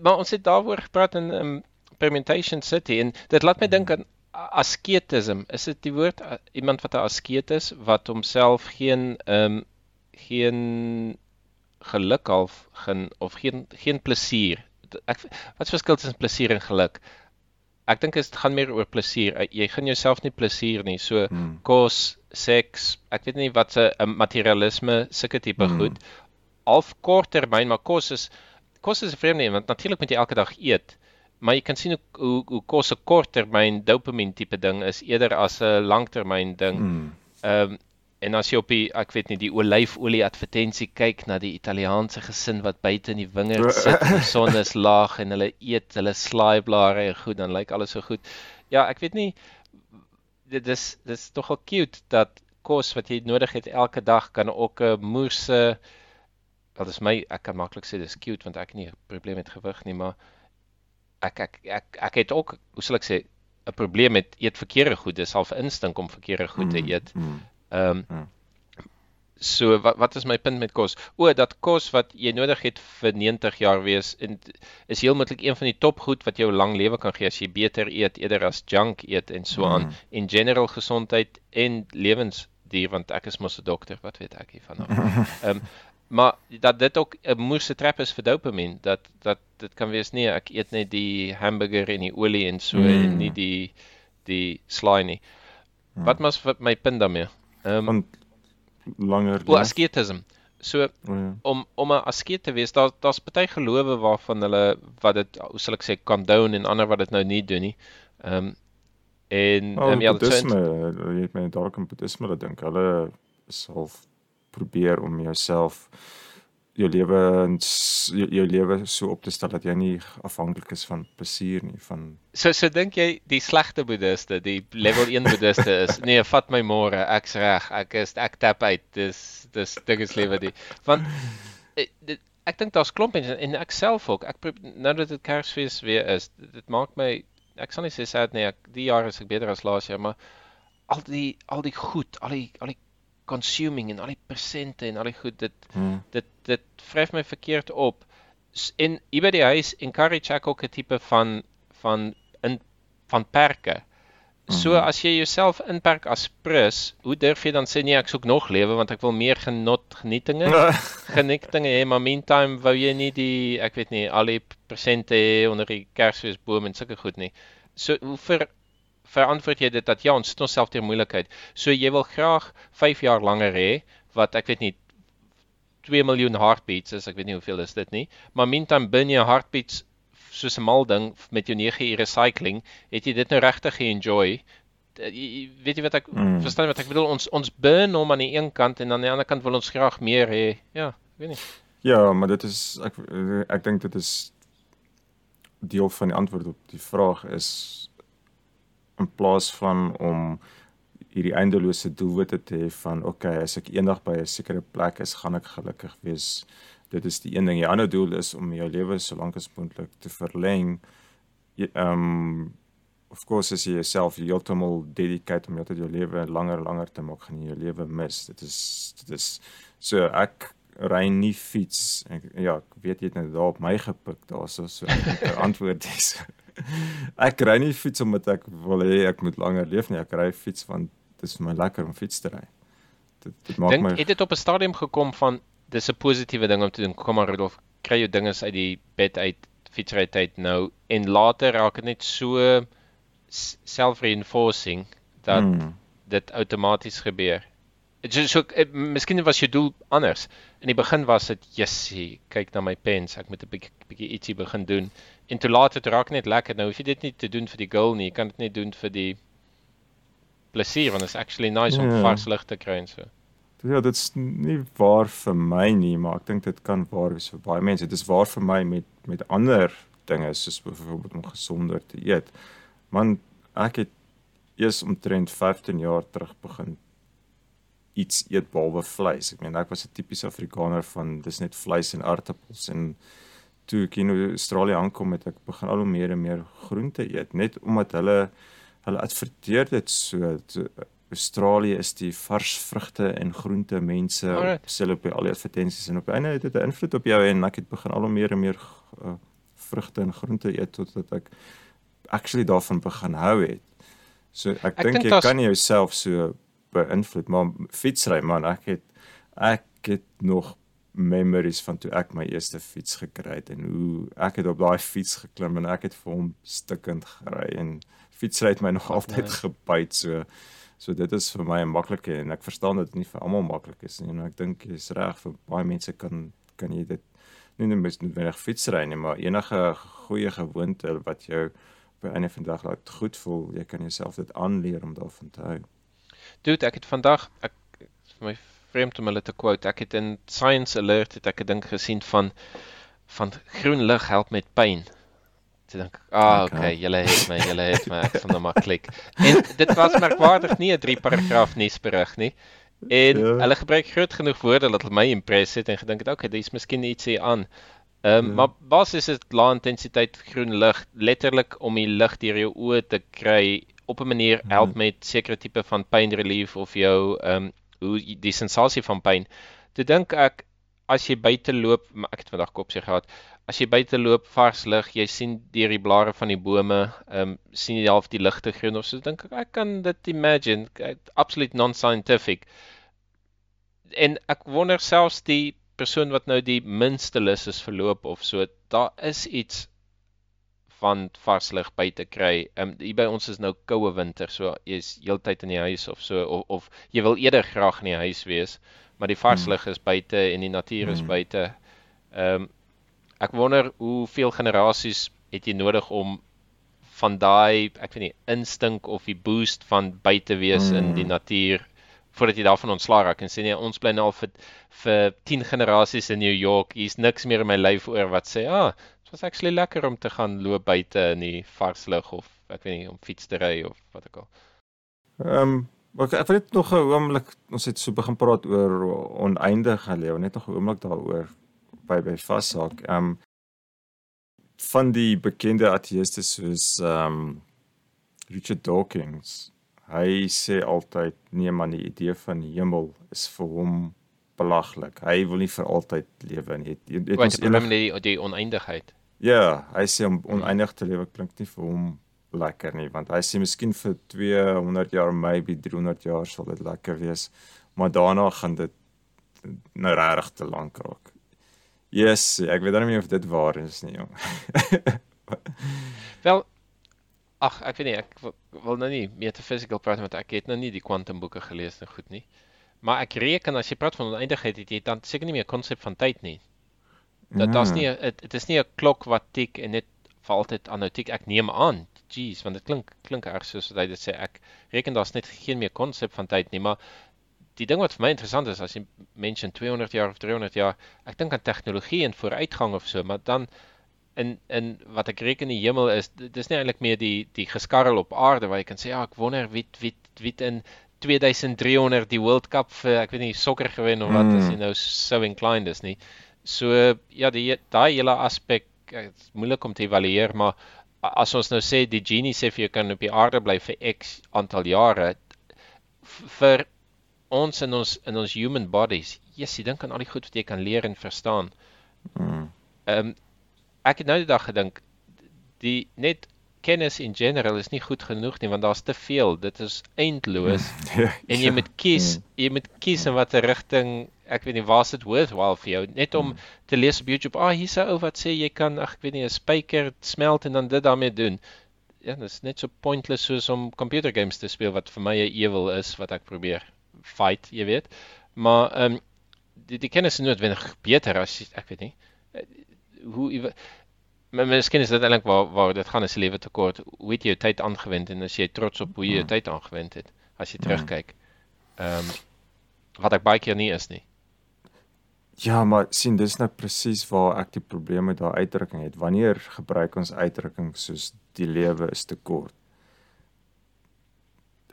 B: maar ons het daaroor gepraat in um, Permutation City en dit laat my dink aan asketism. Is dit die woord A- iemand wat 'n asket is wat homself geen ehm um, geen geluk half geen of geen geen plesier. Ek wat is verskil tussen plesier en geluk? Ek dink dit gaan meer oor plesier. Uh, Jy gaan jouself nie plesier nie. So
E: Hmm.
B: kos, seks, ek weet nie wat se uh, materialisme sulke tipe
E: Hmm.
B: goed. Half korttermyn, maar kos is kos is 'n vreemde een want natuurlik moet jy elke dag eet. Maar jy kan sien hoe hoe, hoe kos 'n korttermyn dopamien tipe ding is eerder as 'n langtermyn ding.
E: Mm.
B: Ehm en as jy op die ek weet nie die olyfolie advertensie kyk na die Italiaanse gesin wat buite in die wingerd sit die son is laag en hulle eet hulle slaaiblare en goed dan lyk alles so goed. Ja, ek weet nie dit is dis tog al cute dat kos wat jy nodig het elke dag kan ook 'n moerse wat is my ek kan maklik sê dis cute want ek het nie 'n probleem met gewig nie, maar ek ek ek ek het ook hoe sal ek sê 'n probleem met eet verkeerde goed. Dis half instink om verkeerde goed te eet.
E: Mm.
B: Ehm um,
E: Ja.
B: So wat wat is my punt met kos? O, dat kos wat jy nodig het vir 90 jaar wees en is heel moontlik een van die topgoed wat jou lang lewe kan gee as jy beter eet eerder as junk eet en so aan
E: Mm.
B: in general gesondheid en lewensduur want ek is mos 'n dokter, wat weet ek hiervan af. Ehm um, maar dat dit ook 'n moerse trap is vir dopamien dat dat dit kan wees nee, ek eet net die hamburger en die olie en so mm. en
E: Mm.
B: nie die die slaai nie. Wat mas wat my punt daarmee? Ehm um,
E: langer
B: O, asketism. So
E: O, ja.
B: om om 'n asket te wees, daar daar's baie gelowe waarvan hulle wat dit hoe sal ek sê condone en ander wat dit nou nie doen nie. Ehm um, en
E: Oh,
B: um, ja, dit sou
E: boeddhisme, jy het my dalk aan boeddhisme dink. Hulle is half probeer om jouself jou lewe jou, jou lewe so op te stel dat jy nie afhanklik is van plesier nie, van
B: so so dink jy die slegte boeddhiste, die level 1 boeddhiste is nee, vat my môre, ek's reg, ek is ek tap uit. Dis dis ding is lewe die. Want eh, dit ek dink daar's klomp mense en ek self ook. Ek nou dat dit Kersfees weer is, dit, dit maak my ek sal nie sê sad nie, ek die jaar is ek beter as laas jaar, maar al die al die goed, al die al die consuming en al die persente en al die goed dit
E: hmm.
B: dit dit vryf my verkeerd op. En hier by die huis encourage ek ook 'n tipe van van in van perke. So
E: Mhm.
B: as jy jouself inperk as prins, hoe durf jy dan sê nee, ek soek nog lewe want ek wil meer genot genietinge, genietinge hê, maar meantime wou jy nie die ek weet nie al die persente hê onder die Kersfeesboom en sulke goed nie. So hoe ver verantwoord jy dit dat ja, ons sit onsself teen moeilikheid. So jy wil graag 5 jaar langer hê wat ek weet nie 2 miljoen heartbeats is, ek weet nie hoeveel is dit nie, maar meantime binne jou heartbeats soos 'n mal ding met jou 9 ure cycling, het jy dit nou regtig ge-enjoy. Jy- jy- Weet jy wat ek
E: Mm.
B: verstaan wat ek bedoel? Ons ons burn hom aan die een kant en aan die ander kant wil ons graag meer hê. Ja, ek weet nie.
E: Ja, maar dit is ek ek dink dit is deel van die antwoord op die vraag is in plaas van om hierdie eindelose doelwitte te hê van okay, as ek eendag by 'n sekere plek is, gaan ek gelukkig wees. Dit is die een ding. Die ander doel is om jou lewe so lank as moontlik te verleng. Ehm um, of course as jy jouself heeltemal dedicate om net jou lewe langer langer te maak, gaan jy jou lewe mis. Dit is dit is so ek ry nie fiets. Ek, ja, ek weet jy het nou daar op my gepik daarso so ek antwoord is. ek ry nie fiets omdat ek wil hê ek moet langer leef nie. Ek ry fiets want dit is vir my lekker om fiets te ry. Dit dit maak
B: Dink
E: my
B: het dit op 'n stadium gekom van dis 'n positiewe ding om te doen. Kom maar Rudolf, kry jou dinges uit die bed uit fietsry tyd nou en later raak dit net so self-reinforcing dat
E: Hmm.
B: dit outomaties gebeur. So, so eh, miskien was jou doel anders. In die begin was dit, "Jessie, kyk na my pens, ek moet 'n bietjie bietjie ietsie begin doen." En toe laat dit raak net lekker. Nou hoef jy dit nie te doen vir die goal nie, jy kan dit net doen vir die plesier want it's actually nice om
E: Ja.
B: vars lug te kry en so.
E: Ja, dit is nie waar vir my nie, maar ek dink dit kan waar wees vir baie mense. Dit is waar vir my met met ander dinge soos byvoorbeeld om gesonder te eet. Man, ek het eers omtrent 15 jaar terug begin iets eet behalwe vleis. Ek meen ek was 'n tipiese Afrikaner van dis net vleis en aartappels en toe ek in Australië aankom het ek begin al hoe meer en meer groente eet net omdat hulle hulle adverteer dit so to, Australië is die vars vrugte en groente mense
B: Alright.
E: sê op al die advertensies en op die einde het dit 'n invloed op jou en ek het begin al hoe meer en meer uh, vrugte en groente eet totdat ek actually daarvan begin hou het. So ek,
B: Ek
E: dink jy
B: daar's-
E: kan jouself so beïnvloed maar fietsry man ek het ek het nog memories van toe ek my eerste fiets gekry het en hoe ek het op daai fiets geklim en ek het vir hom stikkend gery en fietsry het my nog altyd gebyt so so dit is vir my 'n maklike en ek verstaan dat dit nie vir almal maklik is nie en ek dink jy's reg vir baie mense kan kan jy dit nie net mis noodwendig fietsry nie maar enige goeie gewoonte wat jou op 'n van die dag laat goed voel jy kan jouself dit aanleer om daarvan te hou.
B: Dude, ek het vandag ek vir my vreemd om hulle te quote. Ek het in Science Alert het ek 'n ding gesien van van groen lig help met pyn. Toe dink ek, ah,
E: Okay.
B: okay, julle het my, julle het my, ek van nou maar klik. En dit was merkwaardig nie 'n 3 paragraaf nuusberig nie. En
E: Ja.
B: hulle gebruik groot genoeg woorde dat hulle my impress het en gedink het, okay, dis miskien iets hier aan. Ehm um,
E: Ja.
B: maar basies is dit lae intensiteit groen lig letterlik om die lig deur jou oë te kry op 'n manier
E: Ja.
B: help met sekere tipe van pain relief of jou ehm um, hoe die sensasie van pyn. Toe dink ek as jy buite loop, ek het vandag kopseer gehad. As jy buite loop vars lig, jy sien deur die blare van die bome, ehm um, sien jy half die ligte groen of so dink ek ek kan dit imagine. Absoluut non-scientific. En ek wonder selfs die persoon wat nou die minste lus is verloop of so, daar is iets van vars lig buite kry. Ehm um, hier by ons is nou koue winter, so jy's heeltyd in die huis of so of, of jy wil eerder graag in die huis wees, maar die vars lig is buite en die natuur is
E: Hmm.
B: buite. Ehm um, ek wonder hoeveel generasies het jy nodig om van daai, ek weet nie, instink of die boost van buite wees in
E: Hmm.
B: die natuur voordat jy daarvan ontslaa raak en sê nee, ons bly nou al vir vir 10 generasies in New York. Hier's niks meer in my lyf oor wat sê, "Ah, dit was actually lekker om te gaan loop buite in die vars lug of ek weet nie, om fiets te ry of wat ook al."
E: Ehm um, ek ek wil net nog 'n oomblik ons het so begin praat oor oneindige lewe, net nog 'n oomblik daaroor by by vashaak. Ehm um, van die bekende ateïste soos ehm um, Richard Dawkins. Hy sê altyd nee man, die idee van die hemel is vir hom belaglik. Hy wil nie vir altyd lewe nie. Het, het, het
B: Wat
E: ons enig,
B: die die oneindigheid.
E: Ja, hy sê om oneindig te lewe klink nie vir hom lekker nie, want hy sê miskien vir 200 jaar, maybe 300 jaar sal dit lekker wees, maar daarna gaan dit nou regtig te lank raak. Yes, ek weet dan nie of dit waar is nie, jong.
B: Wel ag, ek weet nie, ek wil, nou nie metaphysical praat want ek het nou nie die kwantumboeke gelees en goed nie. Maar ek reken as jy praat van oneindigheid, het jy dan seker nie meer konsep van tyd nie. Dat daar's nie 'n- dit is nie 'n klok wat tik en net vir altyd aanhou tik. Ek neem aan. Jeez, want dit klink klink erg soos wat hy dit sê. Ek reken daar's net geen meer konsep van tyd nie, maar die ding wat vir my interessant is as jy mense 200 jaar of 300 jaar, ek dink aan tegnologie en vooruitgang of so, maar dan in in wat ek reken die hemel is, dit is nie eintlik meer die die geskarrel op aarde waar jy kan sê ja, ek wonder wie wie wie in 2300 die World Cup vir ek weet nie sokker gewen of wat as jy
E: Mm.
B: nou so inclined is nie. So ja, die daai hele aspek eh, is moeilik om te evalueer, maar as ons nou sê die genie sê vir jou kan op die aarde bly vir X aantal jare vir ons in ons in ons human bodies. Yes, jy dink aan al die goed wat jy kan leer en verstaan.
E: Mm.
B: Ehm um, ek het nou die dag gedink die net kennis in general is nie goed genoeg nie want daar's te veel. Dit is eindeloos en jy moet kies, jy moet kies in watter rigting ek weet nie waar's dit worthwhile vir jou net om te lees op YouTube. Ah, hier's 'n ou wat sê jy kan ag ek weet nie 'n spyker smelt en dan dit daarmee doen. Ja, dit is net so pointless soos om computer games te speel wat vir my 'n ewel is wat ek probeer fight, jy weet. Maar ehm um, die die kennis is noodwendig beter as ek weet nie. eh, Hoe ewe- Maar miskien is dit eintlik waar waar dit gaan as 'n lewe tekort. Hoe het jy jou tyd aangewend en as jy trots op hoe jy jou tyd aangewend het as jy terugkyk. Ehm um, wat ek baie keer nie is nie.
E: Ja, maar sien dis nou presies waar ek die probleem met daai uitdrukking het. Wanneer gebruik ons uitdrukkings soos die lewe is te kort?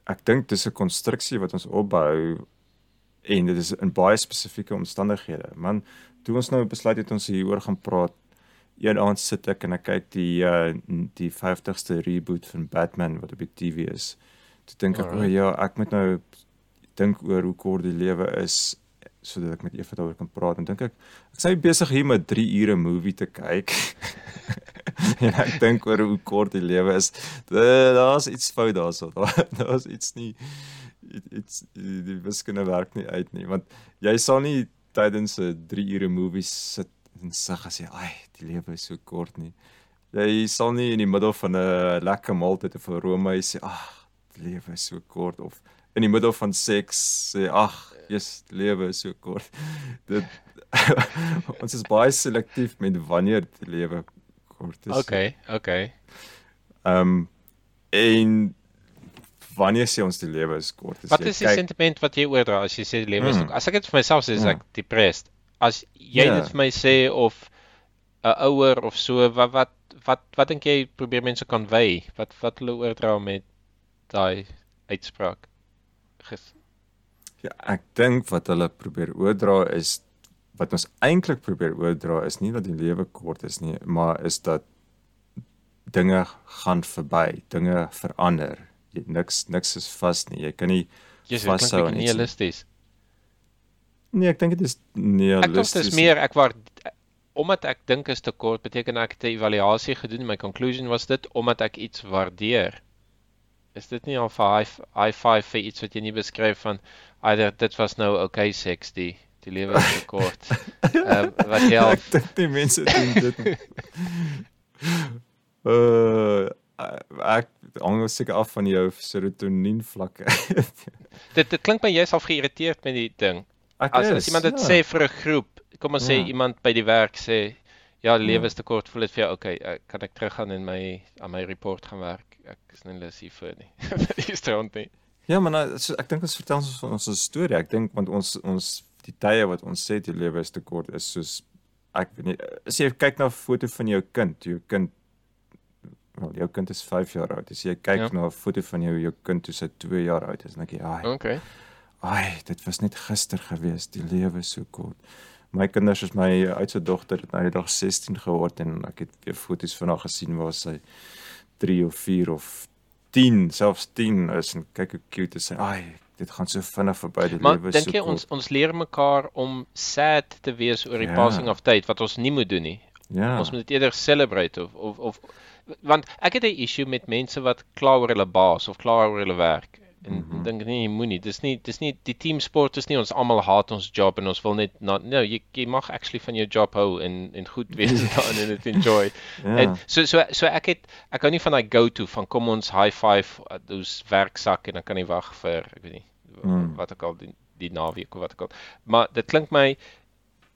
E: Ek dink dis 'n konstruksie wat ons opbou en dit is in baie spesifieke omstandighede. Man, toe ons nou besluit het ons hieroor gaan praat, een aand sit ek en ek kyk die uh, die 50ste reboot van Batman wat op die TV is. Toe dink ek, o oh, ja, ek moet nou dink oor hoe kort die lewe is sodat ek met Eva daaroor kan praat en dink ek ek sê besig hier met 3 ure movie te kyk. en ek dink oor hoe kort die lewe is. Daar's iets fout daarso. Daar's iets nie iets die wiskunde werk nie uit nie want jy sal nie tydens 'n 3 ure movie sit en sê as jy ai die lewe is so kort nie. Jy sal nie in die middel van 'n lekker maaltyd of 'n roomys sê ag die lewe is so kort of in die middel van seks sê ag Jesus lewe is so kort. Dit ons is baie selektief met wanneer die lewe kort is.
B: Okay, okay.
E: Ehm um, en wanneer sê ons die lewe is kort?
B: Is wat is die kyk... sentiment wat jy oordra as jy sê die lewe is hmm. as ek dit vir myself sê is hmm. ek depressed. As jy yeah. Ja. dit vir my sê of 'n ouer of so wat wat wat wat dink jy probeer mense kan wy? Wat wat hulle oordra met daai uitspraak? Ges
E: Ja, ek dink wat hulle probeer oordra is wat ons eintlik probeer oordra is nie dat die lewe kort is nie, maar is dat dinge gaan verby, dinge verander. Jy, niks niks is vas nie. Jy kan nie
B: vashou aan iets. Realisties.
E: Nee, ek dink dit is realisties.
B: Ek dink dit is meer ek waar omdat ek dink is te kort beteken ek het 'n evaluasie gedoen en my conclusion was dit omdat ek iets waardeer. Is dit nie al 'n high high five vir iets wat jy nie beskryf van either dit was nou okay seks die die lewe is te kort. Ehm um, wat jy al
E: Ek dink die mense doen dit. uh ek hang seker af van jou serotonien vlakke.
B: dit dit klink my jy's al geïrriteerd met die ding. Ek as, is, as iemand dit ja. sê vir 'n groep, kom ons ja. sê iemand by die werk sê ja, die lewe ja. is te kort, voel dit vir jou okay, kan ek teruggaan en my aan my report gaan werk? Ek is nie lus hiervoor nie. Dis strand nie.
E: Ja, maar nou, so, ek dink ons vertel ons van ons storie. Ek dink want ons ons die tye wat ons sê die lewe is te kort is soos ek weet nie as jy kyk na 'n foto van jou kind, jou kind wel jou kind is 5 jaar oud. As jy kyk ja. na 'n foto van jou jou kind toe sy 2 jaar oud is, dan dink jy, "Ag."
B: Okay.
E: Ai, dit was net gister gewees. Die lewe so kort. My kinders is my oudste dogter het nou die dag 16 geword en ek het weer foto's van haar gesien waar sy 3 of 4 of 10, selfs 10 is en kyk hoe cute is sy. Ai, dit gaan so vinnig verby die lewe so.
B: Maar dink jy ons ons leer mekaar om sad te wees oor die ja. passing of tyd wat ons nie moet doen nie. Ja. Ons moet dit eerder celebrate of of of want ek het 'n issue met mense wat kla oor hulle baas of kla oor hulle werk. En mm -hmm. dink nie jy moenie. Dis nie dis nie die team sport is nie ons almal haat ons job en ons wil net not no jy jy mag actually van jou job hou en en goed wees daarin en dit enjoy. ja. En so so so ek het ek hou nie van daai go to van kom ons high five those werksak en dan kan jy wag vir ek weet nie mm. wat ek al die, die naweek of wat ek al. Maar dit klink my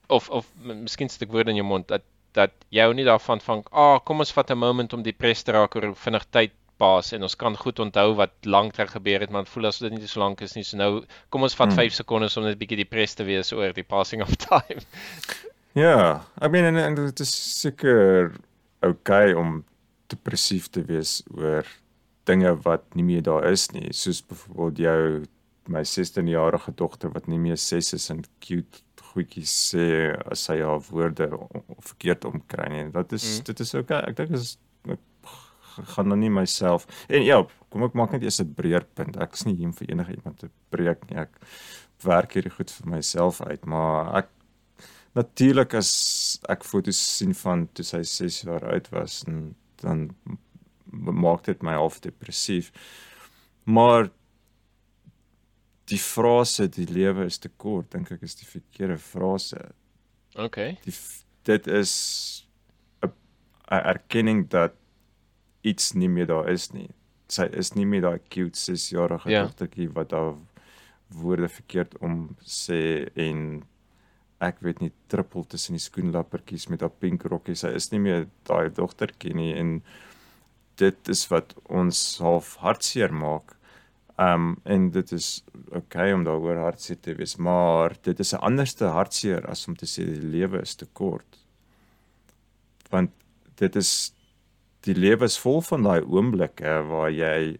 B: of of miskien steek woorde in jou mond dat dat jy nie daarvan van ah kom ons vat 'n moment om die pres te raak oor vinnig tyd pas en ons kan goed onthou wat lank ter gebeur het, maar voel as dit nie so lank is nie. So nou kom ons vat hmm. 5 sekondes om net 'n bietjie depressed te wees oor die passing of time.
E: Ja, I mean en, en dit is seker okay om depressief te wees oor dinge wat nie meer daar is nie, soos byvoorbeeld jou my 16-jarige dogter wat nie meer 6 is en cute goedjies sê as sy haar woorde verkeerd omkry nie. Dat is mm. dit is okay. Ek dink is gaan nou nie myself en ja, kom ek maak net eers 'n breër punt. Ek is nie hier vir enige iemand te breek nie. Ek werk hierdie goed vir myself uit, maar ek natuurlik as ek foto's sien van toe sy 6 jaar oud was en dan maak dit my half depressief. Maar die frase die lewe is te kort, dink ek is die verkeerde frase.
B: OK.
E: Die dit is 'n erkenning dat iets nie meer daar is nie. Sy is nie meer daai cute 6-jarige ja. dogtertjie wat daar woorde verkeerd om sê en ek weet nie trippel tussen die skoenlappertjies met haar pink rokkie. Sy is nie meer daai dogtertjie nie en dit is wat ons half hartseer maak. Um en dit is okay om daaroor hartseer te wees, maar dit is 'n anderste hartseer as om te sê die lewe is te kort. Want dit is die lewe is vol van daai oomblikke waar jy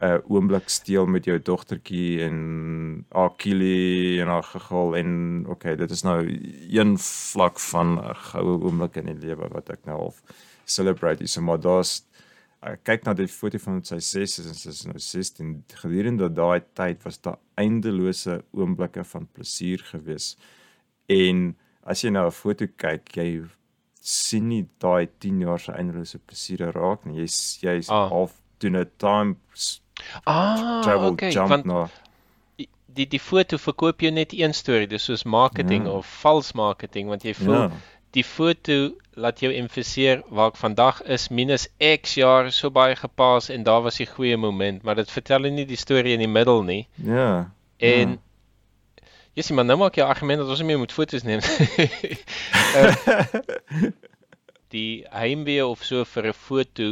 E: 'n oomblik steel met jou dogtertjie en Akili en haar gegil en okay, dit is nou een vlak van 'n goue oomblik in die lewe wat ek nou half celebrate. So maar daar's ek kyk na die foto van sy ses en sy is nou 16 gedurende daai tyd was daar eindelose oomblikke van plesier gewees en as jy nou 'n foto kyk jy sien nie daai 10 jaar se eindelose plesier raak nie jy's jy's ah. half doen 'n time
B: ah, travel okay, jump want... na die die foto verkoop jou net een storie dis soos marketing ja. of vals marketing want jy voel ja. die foto laat jou emfiseer waar ek vandag is minus X jaar so baie gepas en daar was 'n goeie moment, maar dit vertel nie die storie in die middel nie.
E: Ja.
B: En ja. Jessie, maar nou maak jy argument dat ons nie meer moet foto's neem. uh, die heimwee of so vir 'n foto.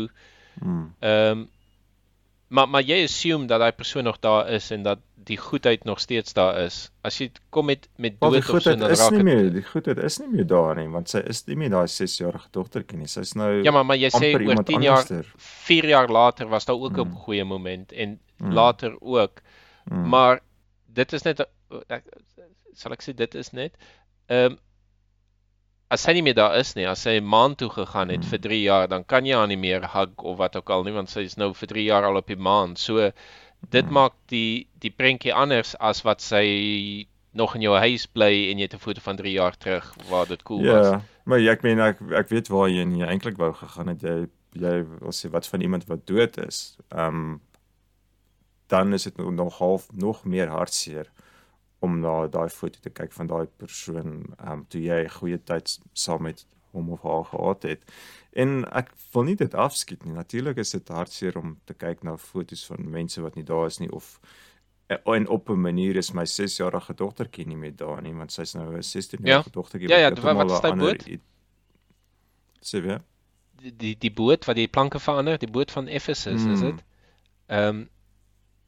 B: Hmm. Ehm um, maar maar jy assume dat daai persoon nog daar is en dat die goedheid nog steeds daar is. As jy kom met met dood of so
E: dan raak dit meer die goedheid is nie meer daar nie want sy is nie meer daai 6-jarige dogtertjie nie. Sy's nou
B: Ja, maar maar jy sê oor 10 jaar 4 jaar later was daar ook 'n mm. goeie moment en mm. later ook. Mm. Maar dit is net ek, sal ek sê dit is net ehm um, as sy nie meer daar is nie, as sy 'n maand toe gegaan het hmm. vir 3 jaar, dan kan jy haar nie meer hug of wat ook al nie, want sy is nou vir 3 jaar al op die maand. So dit hmm. maak die die prentjie anders as wat sy nog in jou huis bly en jy het 'n foto van 3 jaar terug waar dit cool
E: ja,
B: was.
E: Ja, maar ek meen ek ek weet waar jy nie eintlik wou gegaan het jy jy wil sê wat van iemand wat dood is. Ehm um, dan is dit nog half nog meer hartseer om na daai foto te kyk van daai persoon ehm um, toe jy 'n goeie tyd saam met hom of haar gehad het. En ek wil nie dit afskiet nie. Natuurlik is dit hartseer om te kyk na foto's van mense wat nie daar is nie of eh, en op 'n manier is my 6-jarige dogtertjie nie meer daar nie want sy's nou 'n 16-jarige ja. dogtertjie.
B: Ja ja, wat, wat is daai boot?
E: Sê weer.
B: Die, die die boot wat die planke verander, die boot van Ephesus, hmm. is dit? Ehm um,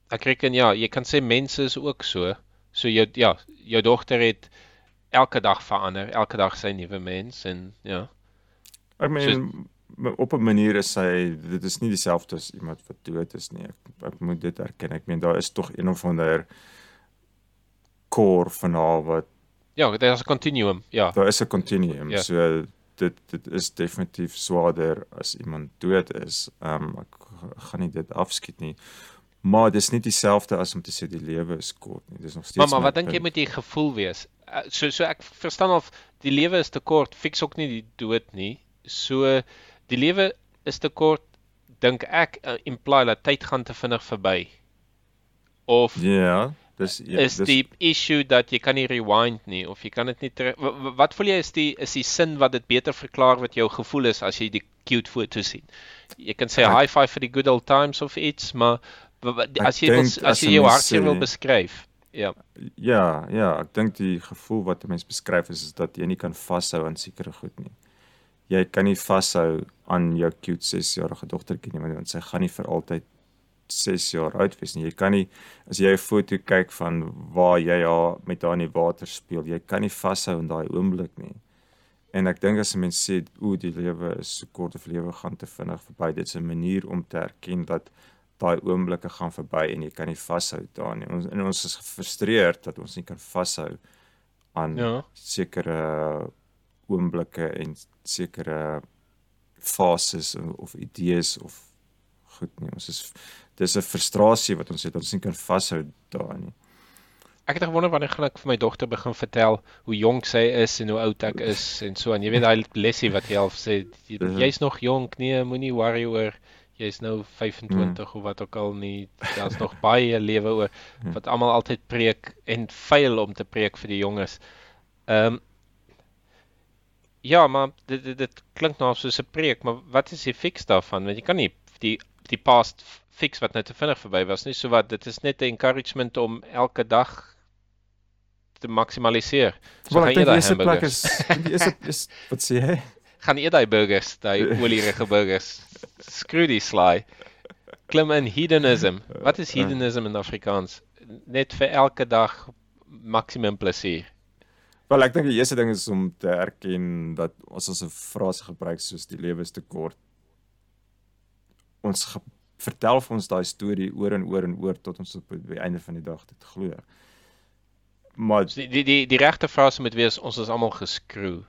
B: ek reken ja, jy kan sê mense is ook so. So jou ja, jou dogter het elke dag verander, elke dag sy nuwe mens en ja.
E: Ek meen so, op 'n manier is sy dit is nie dieselfde as iemand wat dood is nie. Ek, ek moet dit erken. Ek meen daar is tog een of ander core van haar wat
B: Ja, daar is 'n continuum. Ja.
E: Daar is 'n continuum. Ja. So dit dit is definitief swaarder as iemand dood is. Ehm um, ek gaan nie dit afskiet nie. Maar dis nie dieselfde as om te sê die lewe is kort nie. Dis nog steeds
B: Mamma, wat dink jy moet jy gevoel wees? Uh, so so ek verstaan of die lewe is te kort, fiks ook nie die dood nie. So die lewe is te kort dink ek uh, imply dat tyd gaan te vinnig verby. Of
E: Ja, dis
B: ja, is dis, die issue dat jy kan nie rewind nie of jy kan dit nie terug wat voel jy is die is die sin wat dit beter verklaar wat jou gevoel is as jy die cute foto sien. Jy kan sê high five vir die good old times of iets, maar as jy wil, as jy jou hartseer wil beskryf. Ja.
E: Ja, ja, ek dink die gevoel wat 'n mens beskryf is is dat jy nie kan vashou aan sekere goed nie. Jy kan nie vashou aan jou cute 6-jarige dogtertjie nie want sy gaan nie vir altyd 6 jaar oud wees nie. Jy kan nie as jy 'n foto kyk van waar jy haar met haar in die water speel, jy kan nie vashou aan daai oomblik nie. En ek dink as 'n mens sê o, die lewe is so kort of lewe gaan te vinnig verby, dit is 'n manier om te erken dat daai oomblikke gaan verby en jy kan nie vashou daarin nie. Ons en ons is gefrustreerd dat ons nie kan vashou aan ja. sekere oomblikke en sekere fases of idees of goed nie. Ons is dis 'n frustrasie wat ons het ons nie kan vashou daarin nie.
B: Ek het gewonder wanneer gaan ek vir my dogter begin vertel hoe jonk sy is en hoe oud ek is en so en jy weet daai lesie wat jy al sê jy's nog jonk nee moenie worry oor jy's nou 25 mm. of wat ook al nie daar's nog baie lewe oor hmm. wat almal altyd preek en veil om te preek vir die jonges. Ehm um, Ja, maar dit dit, dit klink nou soos 'n preek, maar wat is die fix daarvan? Want jy kan nie die die past fix wat net te vinnig verby was nie, so wat dit is net 'n encouragement om elke dag te maksimaliseer. So
E: Wel
B: gaan
E: ek
B: eet
E: dink die
B: daai
E: eerste plek
B: hamburgers.
E: is die eerste is wat sê jy?
B: Gaan eet daai burgers, daai olierige burgers. Screw die sly. Klim in hedonism. Wat is hedonism in Afrikaans? Net vir elke dag maksimum plesier.
E: Wel ek dink die eerste ding is om te erken dat as ons 'n frase gebruik soos die lewe is te kort. Ons vertel vir ons daai storie oor en oor en oor tot ons op die einde van die dag dit glo. Maar
B: die die die, die regte frase moet wees ons is almal geskreeu.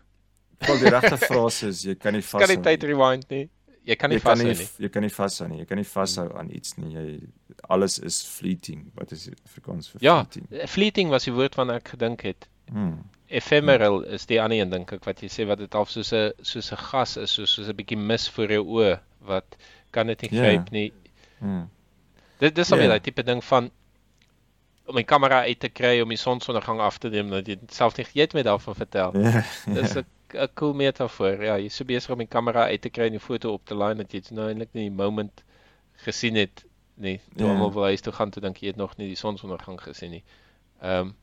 E: Wel die regte frase is jy kan nie
B: Kan nie
E: vashou.
B: tyd rewind nie. Jy kan nie
E: kan
B: vashou
E: nie jy kan nie vashou nie. Jy kan nie vashou aan iets nie. Jy alles is fleeting. Wat is Afrikaans vir
B: Ja,
E: fleeting?
B: fleeting was die woord waarna ek gedink het.
E: Hmm.
B: Ephemeral is die ander een dink ek wat jy sê wat dit half soos 'n soos 'n gas is, soos soos 'n bietjie mis voor jou oë wat kan dit nie
E: Ja.
B: gryp nie.
E: Hmm.
B: Dit dis alweer
E: Ja.
B: daai tipe ding van om my kamera uit te kry om die sonsondergang af te neem dat jy self nie jy het my daarvan vertel.
E: Ja.
B: Dis 'n 'n cool metafoor. Ja, jy's so besig om die kamera uit te kry en die foto op te laai dat jy dit nou eintlik nie die moment gesien het nie. Toe
E: Ja.
B: almal wil huis toe gaan toe dink jy het nog nie die sonsondergang gesien nie. Ehm um,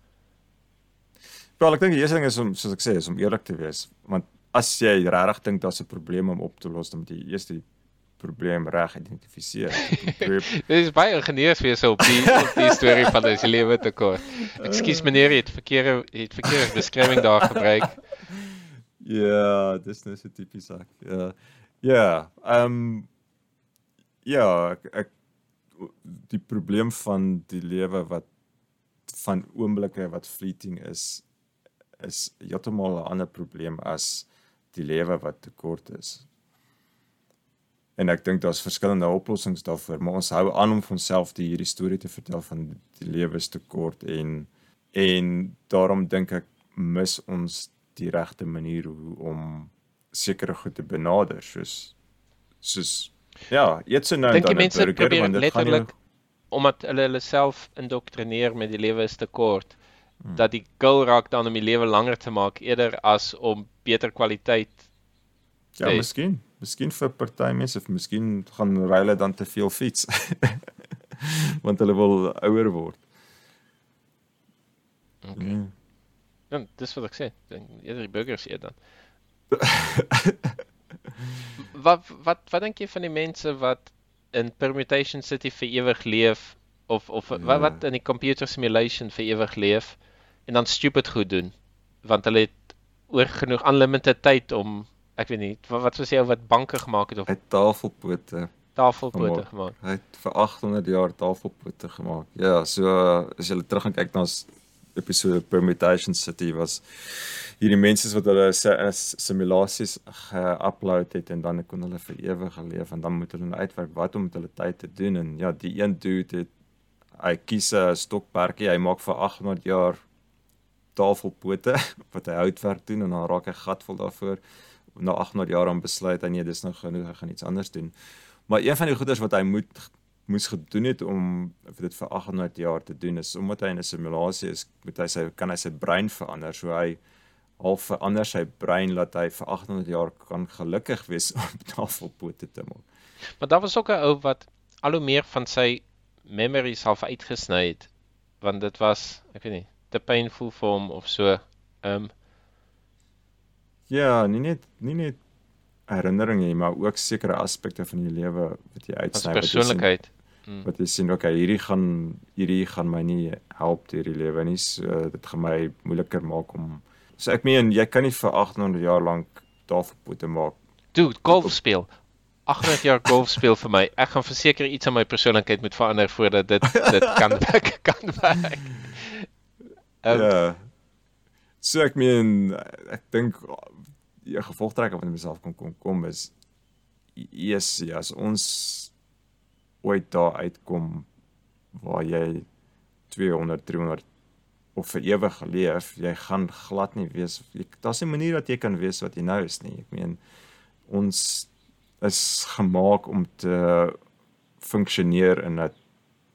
E: Wel, ek dink die eerste ding is om soos ek sê, is om eerlik te wees, want as jy regtig dink daar's 'n probleem om op te los, dan moet jy eers die probleem reg identifiseer.
B: Dit is baie ingenieurswese op die op die storie van jy lewe te kort. Ekskuus meneer, jy het verkeerde jy het verkeerde beskrywing daar gebruik.
E: Ja, dis net so tipies ek. Ja. Ja, ehm ja, ek, ek die probleem van die lewe wat van oomblikke wat fleeting is is heeltemal 'n ander probleem as die lewe wat te kort is. En ek dink daar's verskillende oplossings daarvoor, maar ons hou aan om vir onsself die hierdie storie te vertel van die lewe is te kort en en daarom dink ek mis ons die regte manier hoe om sekere goed te benader soos soos ja, eet so nou dan 'n burger,
B: probeer
E: want dit gaan
B: letterlik omdat hulle hulle self indoktrineer met die lewe is te kort
E: Hmm.
B: dat die goal raak dan om die lewe langer te maak eerder as om beter kwaliteit
E: Ja,
B: Nee.
E: miskien. Miskien vir party mense of miskien gaan hulle dan te veel fiets. Want hulle wil ouer word.
B: Okay.
E: Ja.
B: Ja, dis wat ek sê. Eerder die burgers eet dan. wat wat wat dink jy van die mense wat in Permutation City vir ewig leef of of
E: Ja.
B: wat wat in die computer simulation vir ewig leef en dan stupid goed doen want hulle het oor genoeg unlimited tyd om ek weet nie wat wat was jy wat banke gemaak het of
E: het tafelpote.
B: tafelpote
E: gemaak. Hy het vir 800 jaar tafelpote gemaak. Ja, so as jy terug gaan kyk na ons episode Permutation City was hierdie mense wat hulle si- is- simulasies ge-upload het en dan kon hulle vir ewig geleef en dan moet hulle nou uitwerk wat om met hulle tyd te doen en ja, die een dude het hy kies 'n stokperdjie, hy maak vir 800 jaar tafelpote wat hy houtwerk doen en dan raak hy gatvol daarvoor. Na 800 jaar dan besluit hy nee, dis nou genoeg, hy gaan iets anders doen. Maar een van die goeders wat hy moet moes gedoen het om dit vir 800 jaar te doen is omdat hy in 'n simulasie is, moet hy sy kan hy sy brein verander. So hy half verander sy brein dat hy vir 800 jaar kan gelukkig wees om tafelpote te maak.
B: Maar daar was ook 'n ou wat al hoe meer van sy memories half uitgesny het want dit was ek weet nie te painful vir hom of so. Ehm um,
E: Ja, nie net nie net herinnering nie, maar ook sekere aspekte van die lewe wat jy
B: as
E: uitsny wat
B: persoonlikheid.
E: wat jy sien okay hierdie gaan hierdie gaan my nie help deur die lewe nie so dit gaan my moeiliker maak om so ek meen jy kan nie vir 800 jaar lank tafelpote maak
B: Dude, golf speel. 800 jaar golf speel vir my. Ek gaan verseker iets aan my persoonlikheid moet verander voordat dit dit kan werk kan werk. Um,
E: ja so ek meen ek dink die gevolgtrekking wat myself kon kom kom is yes ja, as ons ooit daar uitkom waar jy 200 300 of vir ewig leef, jy gaan glad nie weet daar's 'n manier dat jy kan weet wat jy nou is nie. Ek meen ons is gemaak om te funksioneer in 'n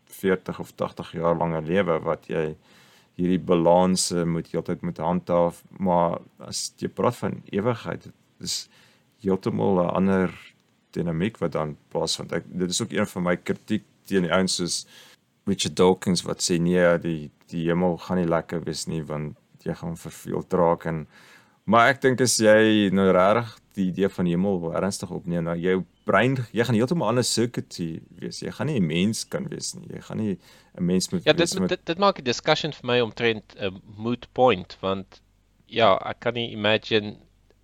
E: 40 of 80 jaar lange lewe wat jy hierdie balanse moet heeltyd moet handhaaf, maar as jy praat van ewigheid, dis heeltemal 'n ander dinamiek wat dan plaasvind. Ek dit is ook een van my kritiek teen die ouens soos Richard Dawkins wat sê nee, die die hemel gaan nie lekker wees nie want jy gaan verveeld raak en maar ek dink as jy nou regtig die idee van die hemel ernstig opneem, nou jou brein, jy gaan heeltemal ander circuitry wees. Jy gaan nie 'n mens kan wees nie. Jy gaan nie 'n mens moet
B: Ja, dit
E: met
B: dit, dit maak die discussion vir my omtrent 'n uh, moot point want ja, ek kan nie imagine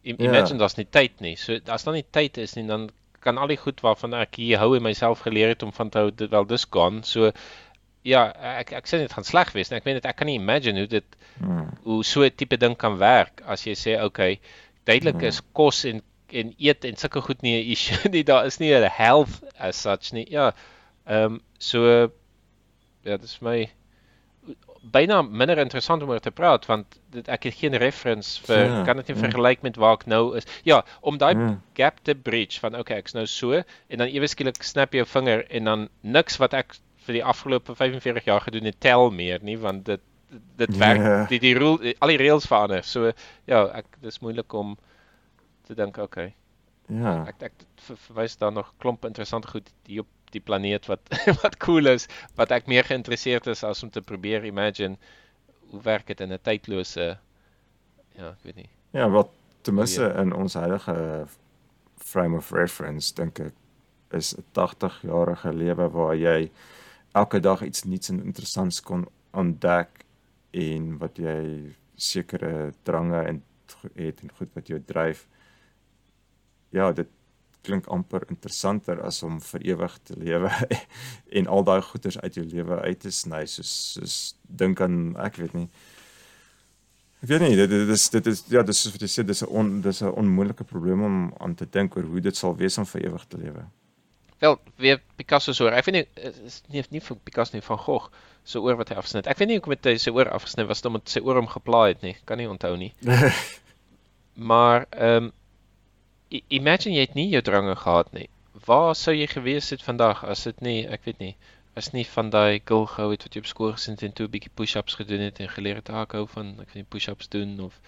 B: im,
E: Ja.
B: imagine daar's nie tyd nie. So as daar nie tyd is nie, dan kan al die goed waarvan ek hier hou en myself geleer het om van te hou, dit wel dis gaan. So ja, ek ek sê dit gaan sleg wees. Ek weet net ek kan nie imagine hoe dit
E: hmm,
B: hoe so 'n tipe ding kan werk as jy sê okay, duidelik is kos en en eet en sulke goed nie 'n issue nie. Daar is nie 'n health as such nie. Ja. Ehm um, so ja, dit is my byna minder interessant om oor te praat want dit ek het geen reference vir
E: Ja,
B: kan dit nie
E: ja.
B: vergelyk met waar ek nou is. Ja, om daai
E: Ja.
B: gap te bridge van okay, ek's nou so en dan ewe skielik snap jy jou vinger en dan niks wat ek vir die afgelope 45 jaar gedoen het tel meer nie want dit dit werk
E: Ja.
B: die die rule al die reëls verander. So ja, ek dis moeilik om te dink okay.
E: ja.
B: Ek ek ver- verwys daar nog klomp interessante goed hier op die planeet wat wat cool is, wat ek meer geïnteresseerd is as om te probeer imagine hoe werk dit in 'n tydlose ja, ek weet nie.
E: Ja, wat ten minste in ons huidige frame of reference dink ek is 'n 80-jarige lewe waar jy elke dag iets nuuts en interessants kon ontdek en wat jy sekere drange en het en goed wat jou dryf. Ja, dit klink amper interessanter as om vir ewig te lewe en al daai goeders uit jou lewe uit te sny soos soos dink aan ek weet nie Ek weet nie, dit dit is dit is ja, dis soos wat jy sê, dis 'n on, dis 'n onmoontlike probleem om aan te dink oor hoe dit sal wees om vir ewig te lewe.
B: Wel, weer Picasso se oor. Ek weet nie is nie nie vir Picasso nie van Gogh se oor wat hy afsnit. Ek weet nie hoekom het hy sy oor afgesny was dit omdat sy oor hom geplaai het nie. Kan nie onthou nie. Maar ehm um, imagine jy het nie jou drange gehad nie. Waar sou jy gewees het vandag as dit nie, ek weet nie, as nie van daai gil gehou het wat jy op skool gesin het en toe 'n bietjie push-ups gedoen het en geleer het "Ah, ek hou van ek weet nie push-ups doen of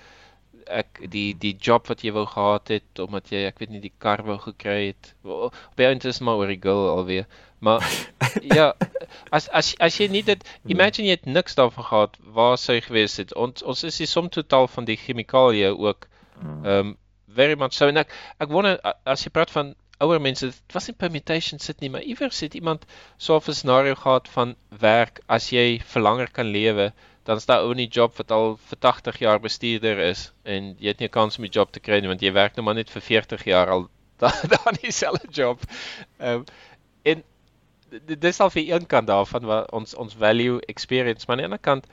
B: ek die die job wat jy wou gehad het omdat jy ek weet nie die kar wou gekry het. Op die einde is maar oor die gil alweer. Maar ja, as as as jy nie dit imagine jy het niks daarvan gehad, waar sou jy gewees het? Ons ons is die som totaal van die chemikalieë ook
E: Mm.
B: um very much so en ek ek wonder as jy praat van ouer mense, dit was nie permutation sit nie, maar iewers het iemand so 'n scenario gehad van werk as jy vir langer kan lewe, dan is daar ou in die job wat al vir 80 jaar bestuurder is en jy het nie 'n kans om die job te kry nie want jy werk nou maar net vir 40 jaar al daar in dieselfde job. Ehm um, en dis al vir een kant daarvan wat ons ons value experience, maar aan die ander kant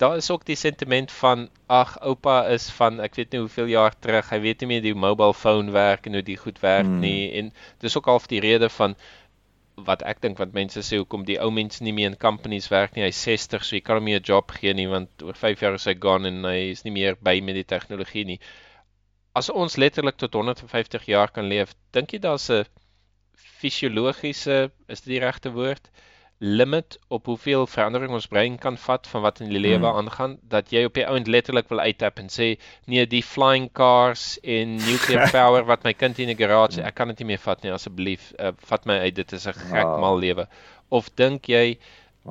B: daar is ook die sentiment van ag oupa is van ek weet nie hoeveel jaar terug, hy weet nie meer die mobile phone werk en hoe die goed werk
E: Hmm.
B: nie en dis ook half die rede van wat ek dink wat mense sê hoekom die ou mense nie meer in companies werk nie. Hy's 60, so jy kan hom nie 'n job gee nie want oor 5 jaar is hy gone en hy is nie meer by met die tegnologie nie. As ons letterlik tot 150 jaar kan leef, dink jy daar's 'n fisiologiese, is dit die regte woord, limit op hoeveel verandering ons brein kan vat van wat in die lewe
E: Hmm.
B: aangaan dat jy op die ouend letterlik wil uittap en sê nee die flying cars en nuclear power wat my kind in 'n garage ek kan dit nie meer vat nie asseblief uh, vat my uit dit is 'n gek
E: Wow.
B: mal lewe of dink jy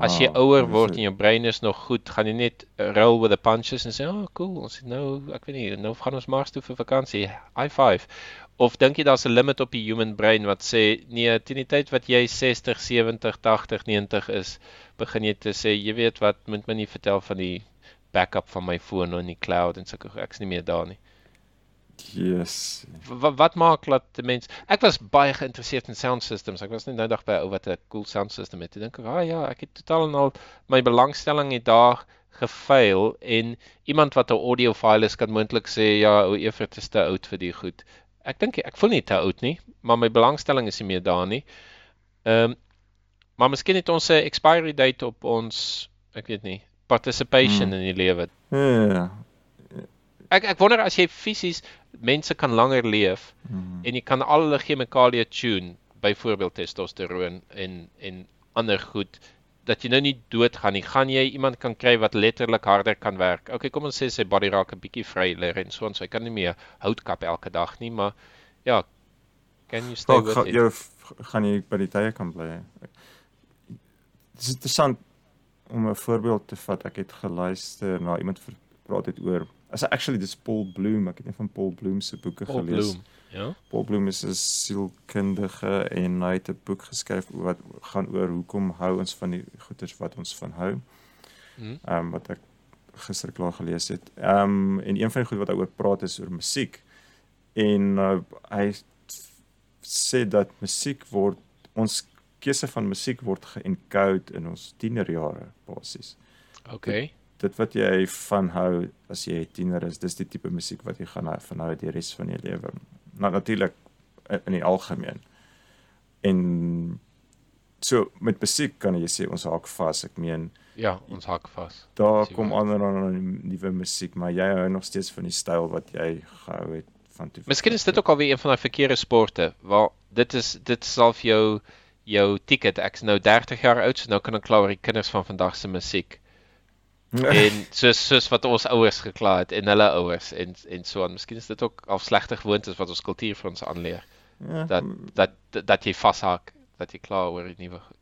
B: as jy
E: Wow,
B: ouer word en jou brein is nog goed gaan jy net uh, roll with the punches en sê oh cool ons het nou ek weet nie nou gaan ons Mars toe vir vakansie high five of dink jy daar's 'n limit op die human brain wat sê nee teen die tyd wat jy 60 70 80 90 is begin jy te sê jy weet wat moet my nie vertel van die backup van my foon in die cloud en sulke ek's nie meer daar nie.
E: Yes.
B: wat, wat maak dat die mens ek was baie geïnteresseerd in sound systems. Ek was net nou dag by 'n ou wat 'n cool sound system het. Ek dink ah ja ek het totaal en al my belangstelling het daar gefail en iemand wat 'n audiophile is kan moontlik sê ja ou Evert is te oud vir die goed ek dink ek voel nie te oud nie maar my belangstelling is nie meer daar nie ehm um, maar miskien het ons 'n expiry date op ons ek weet nie participation
E: Hmm.
B: in die lewe
E: Ja.
B: ek ek wonder as jy fisies mense kan langer leef
E: Mm.
B: en jy kan al hulle chemikalieë tune, byvoorbeeld testosteroon en en ander goed dat jy nou nie doodgaan nie. Gaan jy iemand kan kry wat letterlik harder kan werk. Okay, kom ons sê sy body raak 'n bietjie vryler en so en so. Hy kan nie meer hout kap elke dag nie, maar ja, can you stay
E: Dalk
B: with
E: ga,
B: it?
E: jou gaan jy by die tye kan bly. Dit is interessant om 'n voorbeeld te vat. Ek het geluister na iemand ver, gepraat het oor as actually dis Paul Bloom, ek het een van Paul Bloom se boeke
B: Paul
E: gelees.
B: Bloom. Ja.
E: Paul Bloom is 'n sielkundige en hy het 'n boek geskryf wat gaan oor hoekom hou ons van die goeders wat ons van hou.
B: Mhm.
E: Ehm um, wat ek gister klaar gelees het. Ehm um, en een van die goed wat hy oor praat is oor musiek. En uh, hy sê dat musiek word ons keuse van musiek word geencode in ons tienerjare basies.
B: Okay.
E: Dit wat jy van hou as jy 'n tiener is, dis die tipe musiek wat jy gaan van hou die res van jou lewe. Nou natuurlik in die algemeen. En so met musiek kan jy sê ons haak vas. Ek meen
B: Ja, ons hak vas.
E: daar kom ander aan nuwe musiek, maar jy hou nog steeds van die styl wat jy gehou het van toe.
B: Miskien is dit ook alweer een van daai verkeerde sporte waar dit is dit sal vir jou jou ticket. Ek's nou 30 jaar oud, so nou kan ek kla oor die kinders van vandag se musiek. En soos soos wat ons ouers gekla het en hulle ouers en en so aan. Miskien is dit ook al slegte gewoontes wat ons kultuur vir ons aanleer.
E: ja,
B: dat dat dat jy vashak, dat jy klaar oor die nuwe goed.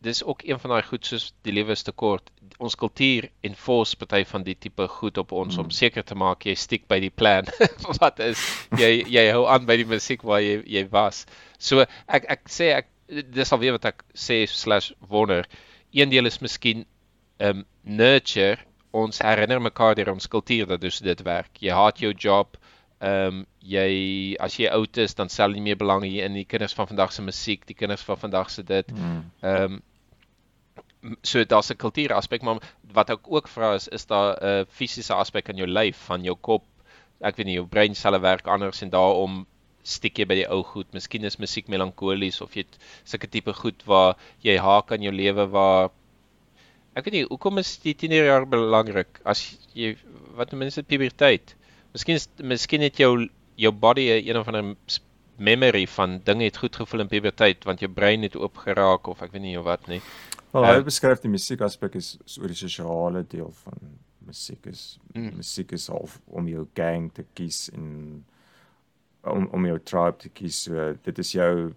B: Dis ook een van daai goed soos die lewe is te kort. Ons kultuur enforce party van die tipe goed op ons mm. om seker te maak jy stiek by die plan. wat is jy jy hou aan by die musiek waar jy jy was. So ek ek sê ek dis alweer wat ek sê slash wonder. Een deel is miskien um, nurture ons herinner mekaar deur ons kultuur dat dus dit werk. Jy haat jou job. Ehm um, jy as jy oud is dan stel jy nie meer belang hier in die kinders van vandag se musiek, die kinders van vandag se dit.
E: Mm.
B: Ehm um, so daar's 'n kultuuraspek, maar wat ek ook vra is is daar 'n uh, fisiese aspek aan jou lyf, van jou kop. Ek weet nie, jou breinselle werk anders en daarom stiek jy by die ou goed. Miskien is musiek melankolies of jy sulke tipe goed waar jy haak aan jou lewe waar ek weet nie, hoekom is die tienerjaar belangrik as jy wat mense dit puberteit? Miskien is miskien het jou jou body een of ander memory van dinge het goed gevoel in puberteit want jou brein het oop geraak of ek weet nie wat nie.
E: Wel, hy
B: Ehm,
E: beskryf die musiek aspek is, is oor die sosiale deel van musiek is
B: Mm.
E: musiek is half om jou gang te kies en om om jou tribe te kies. So dit is jou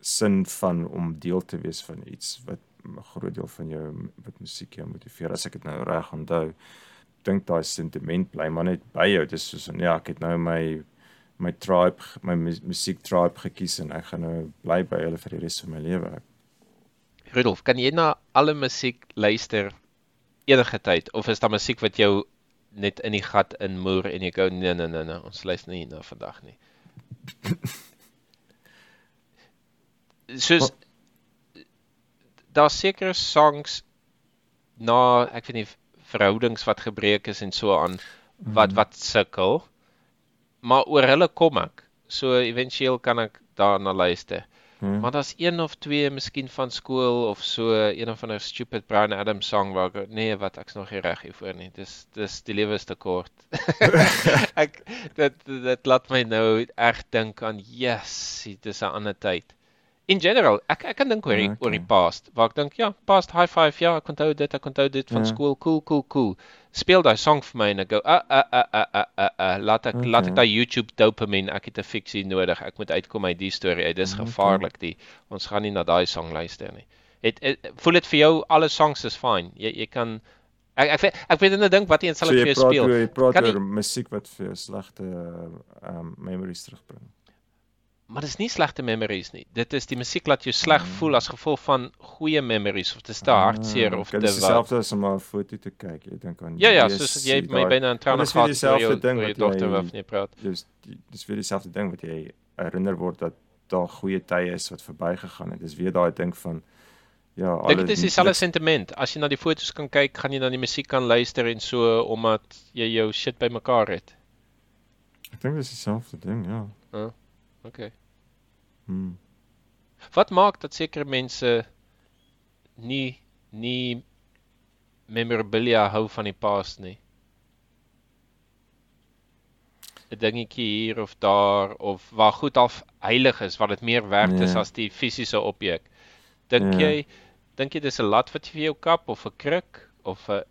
E: sin van om deel te wees van iets wat 'n groot deel van jou wat musiek jou motiveer. As ek dit nou reg onthou, dink daai sentiment bly maar net by jou. Dis soos ja, ek het nou my my tribe, my mu- musiek tribe gekies en ek gaan nou bly by hulle vir die res van my lewe.
B: Rudolf, kan jy na alle musiek luister enige tyd of is daar musiek wat jou net in die gat inmoer en jy gou nee nee nee nee, ons luister nie na vandag nie. Soos daar sekere songs na ek weet nie verhoudings wat gebreek is en so aan wat wat sukkel. Maar oor hulle kom ek. So éventueel kan ek daarna luister.
E: Hmm.
B: Maar daar's een of twee miskien van skool of so een of ander stupid Brian Adams song waar ek nee wat ek's nog nie reg hiervoor nie. Dis dis die lewe is te kort. ek dit dit laat my nou reg dink aan yes, dis 'n ander tyd. In general, ek ek kan dink oor die,
E: Ja,
B: oor die
E: okay.
B: past. Waar ek dink ja, past high five, ja, ek onthou dit, ek onthou dit van
E: Ja.
B: skool, cool, cool, cool. Speel daai song vir my en ek go, ah ah ah ah ah ah, ah. laat ek okay. laat ek
E: Okay.
B: daai YouTube dopamine, ek het 'n fiksie nodig. Ek moet uitkom uit die storie. uit. Dis
E: Okay.
B: gevaarlik die. Ons gaan nie na daai song luister nie. Het, het voel dit vir jou alle songs is fine. Jy jy kan ek ek weet ek weet net dink wat een sal
E: so
B: ek
E: jy
B: vir jou
E: praat
B: speel.
E: oor jy praat
B: Kan
E: oor musiek wat vir jou slegte um, memories terugbring.
B: Maar dis nie slegte memories nie. Dit is die musiek laat jou sleg
E: Mm.
B: voel as gevolg van goeie memories of dis te hartseer of te
E: Ah, Dit is
B: wat.
E: dieselfde as om 'n foto te kyk. Jy dink aan
B: Ja ja, soos jy my byna in trane gehad oor jou
E: dieselfde ding
B: jou
E: wat
B: dogter
E: jy-
B: waarvan jy praat.
E: Dis dis weer dieselfde ding wat jy herinner word dat daar goeie tye is wat verbygegaan het. Dis weer daai ding van ja,
B: Dink dit is dieselfde sentiment. As jy na die foto's kan kyk, gaan jy na die musiek kan luister en so omdat jy jou shit bymekaar het.
E: Ek dink dis dieselfde ding, ja.
B: Okay.
E: Hmm.
B: Wat maak dat sekere mense nie nie memorabilia hou van die past nie? 'n dingetjie hier of daar of waar goed al heilig is, wat dit meer werd is
E: Ja.
B: as die fisiese objek. Dink
E: Ja.
B: jy dink jy dis 'n lat wat jy vir jou kap of 'n kruk of 'n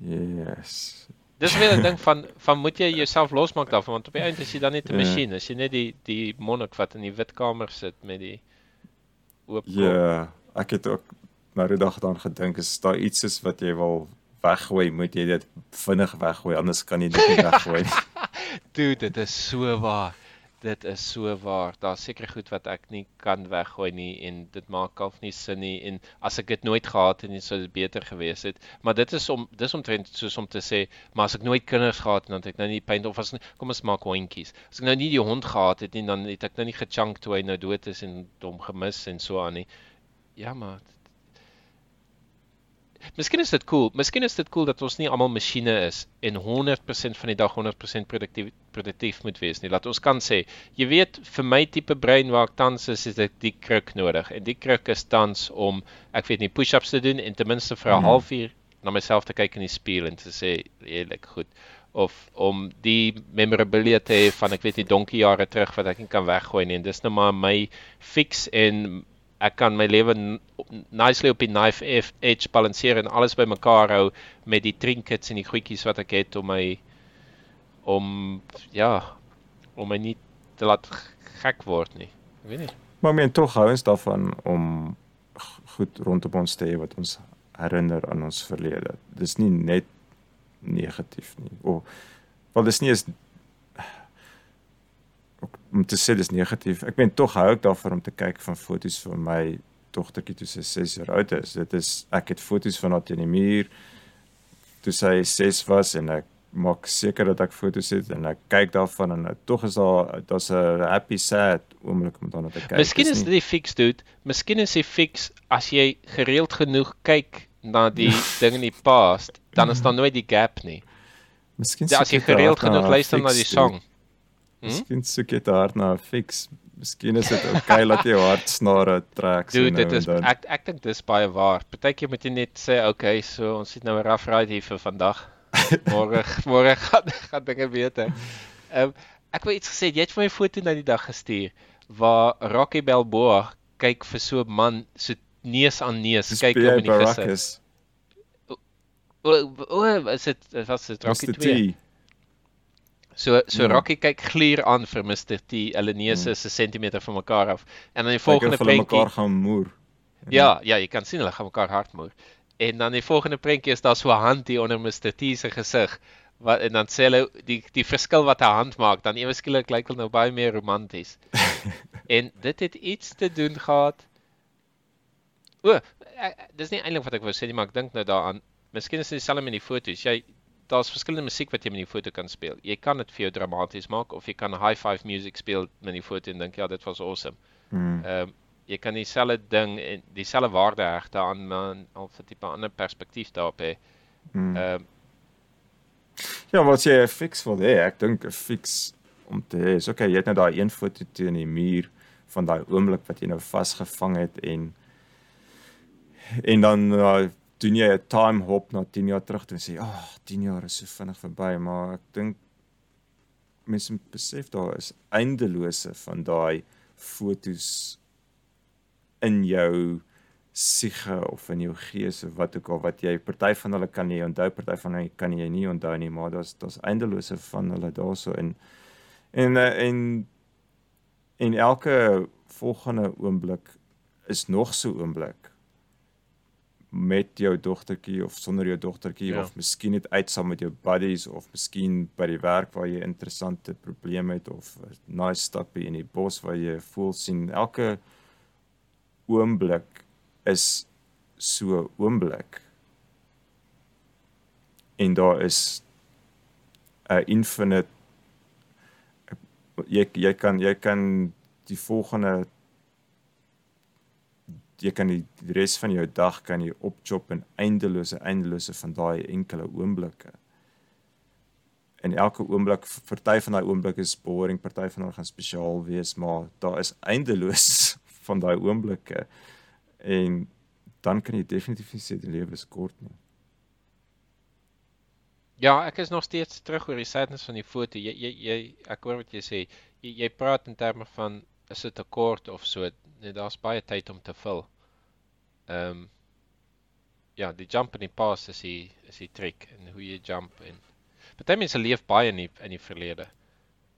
E: Yes.
B: Dis weer 'n ding van van moet jy jouself losmaak daarvan want op die einde is jy dan net 'n
E: Ja.
B: masjien, as jy net die die monnik wat in die wit kamer sit met die oop kop.
E: Ja, ek het ook nou die dag daaraan gedink, is daar iets is wat jy wil weggooi, moet jy dit vinnig weggooi, anders kan jy dit nie weggooi nie.
B: Dude, dit is so waar. Dit is so waar. Daar's seker goed wat ek nie kan weggooi nie en dit maak half nie sin nie en as ek dit nooit gehad het, sou dit beter gewees het. Maar dit is om dis omtrent soos om te sê, maar as ek nooit kinders gehad het, dan het ek nou nie pyn of as kom ons maak hondjies. As ek nou nie die hond gehad het nie, dan het ek nou nie gechunk toe hy nou dood is en hom gemis en so aan nie. Ja, maar Miskien is dit cool. Miskien is dit cool dat ons nie almal masjiene is en 100% van die dag 100% produktief produktief moet wees nie. Laat ons kan sê, jy weet, vir my tipe brein waar ek tans is, is ek die kruk nodig. En die kruk is tans om ek weet nie push-ups te doen en ten minste vir 'n mm. halfuur na myself te kyk in die spieël en te sê, eerlik goed of om die memorabilia te hê van ek weet nie donkie jare terug wat ek nie kan weggooi nie en dis nou maar my fix en ek kan my lewe nicely op die knife edge balanseer en alles bymekaar hou met die trinkets en die goedjies wat ek het om my om ja om my nie te laat gek word nie. Ek weet nie.
E: Maar men tog hou ons daarvan om goed rondom ons te hê wat ons herinner aan ons verlede. Dis nie net negatief nie. O, wel dis nie is om te sê dis negatief. Ek ben tog hou ek daarvan om te kyk van foto's van my dogtertjie toe sy 6 jaar oud is. Dit is ek het foto's van haar teen die muur toe sy 6 was en ek maak seker dat ek foto's het en ek kyk daarvan en tog is daar daar's 'n happy sad oomblik om daarna te kyk.
B: Miskien is dit die fix dude. Miskien is die fix as jy gereeld genoeg kyk na die ding in die past, dan is daar nooit die gap nie. Miskien ja, as jy gereeld genoeg luister na die song. Dude.
E: Hm? Miskien soek jy hard na 'n fix. Miskien is dit okay dat jy hartsnare trek
B: so nou. Dit is ek ek dink dis baie waar. Partykeer moet jy net sê okay, so ons het nou 'n rough ride hier vir vandag. Môre môre gaan gaan dinge beter. Ehm um, ek wou iets gesê. Jy het vir my 'n foto nou die dag gestuur waar Rocky Balboa kyk vir so 'n man so neus aan neus kyk hom in die gesit. O, o, is dit was dit Rocky 2? So so ja. Rocky kyk gluur aan vir Mr T. Hulle neuse is 'n sentimeter van mekaar af. En dan die volgende
E: prentjie mekaar gaan moer.
B: Ja, ja, jy kan sien hulle gaan mekaar hard moer. En dan die volgende prentjie is daar so 'n hand hier onder Mr T se gesig. Wat en dan sê hulle die die verskil wat 'n hand maak, dan ewe skielik lyk hulle nou baie meer romanties. en dit het iets te doen gehad. O, dis nie eintlik wat ek wou sê nie, maar ek dink nou daaraan. Miskien is dit dieselfde met die foto's. Jy daar's verskillende musiek wat jy met die foto kan speel. Jy kan dit vir jou dramaties maak of jy kan high five music speel met die foto en dink ja, dit was awesome. Hmm. Ehm um, jy kan dieselfde ding en dieselfde waarde heg daaraan maar al 'n tipe ander perspektief daarop hê. Hmm. Ehm um,
E: Ja, wat jy fix wil hê, ek dink 'n fix om te hê is okay, jy het nou daai een foto teen die muur van daai oomblik wat jy nou vasgevang het en en dan uh, doen jy 'n time hop na 10 jaar terug en sê, "Ag, oh, 10 jaar is so vinnig verby," maar ek dink mense besef daar is eindelose van daai fotos in jou siege of in jou gees of wat ook al wat jy party van hulle kan jy onthou, party van hulle kan jy nie onthou nie, maar daar's daar's eindelose van hulle daarso in en en en en elke volgende oomblik is nog so oomblik met jou dogtertjie of sonder jou dogtertjie ja. of miskien net uit saam met jou buddies of miskien by die werk waar jy interessante probleme het of 'n nice stapie in die bos waar jy voel sien elke oomblik is so oomblik en daar is 'n infinite jy jy kan jy kan die volgende jy kan die, die res van jou dag kan jy opchop in eindelose eindelose van daai enkele oomblikke. En elke oomblik, party van daai oomblikke is boring, party van hulle gaan spesiaal wees, maar daar is eindeloos van daai oomblikke. En dan kan jy definitief sê die lewe is kort nie.
B: Ja, ek is nog steeds terug oor die sadness van die foto. Jy jy jy ek hoor wat jy sê. Jy, jy praat in terme van is dit 'n kort of so nee, daar's baie tyd om te vul. Ehm um, ja, die jump in die pass is die is die trick en hoe jy jump en party mense leef baie in die, in die verlede.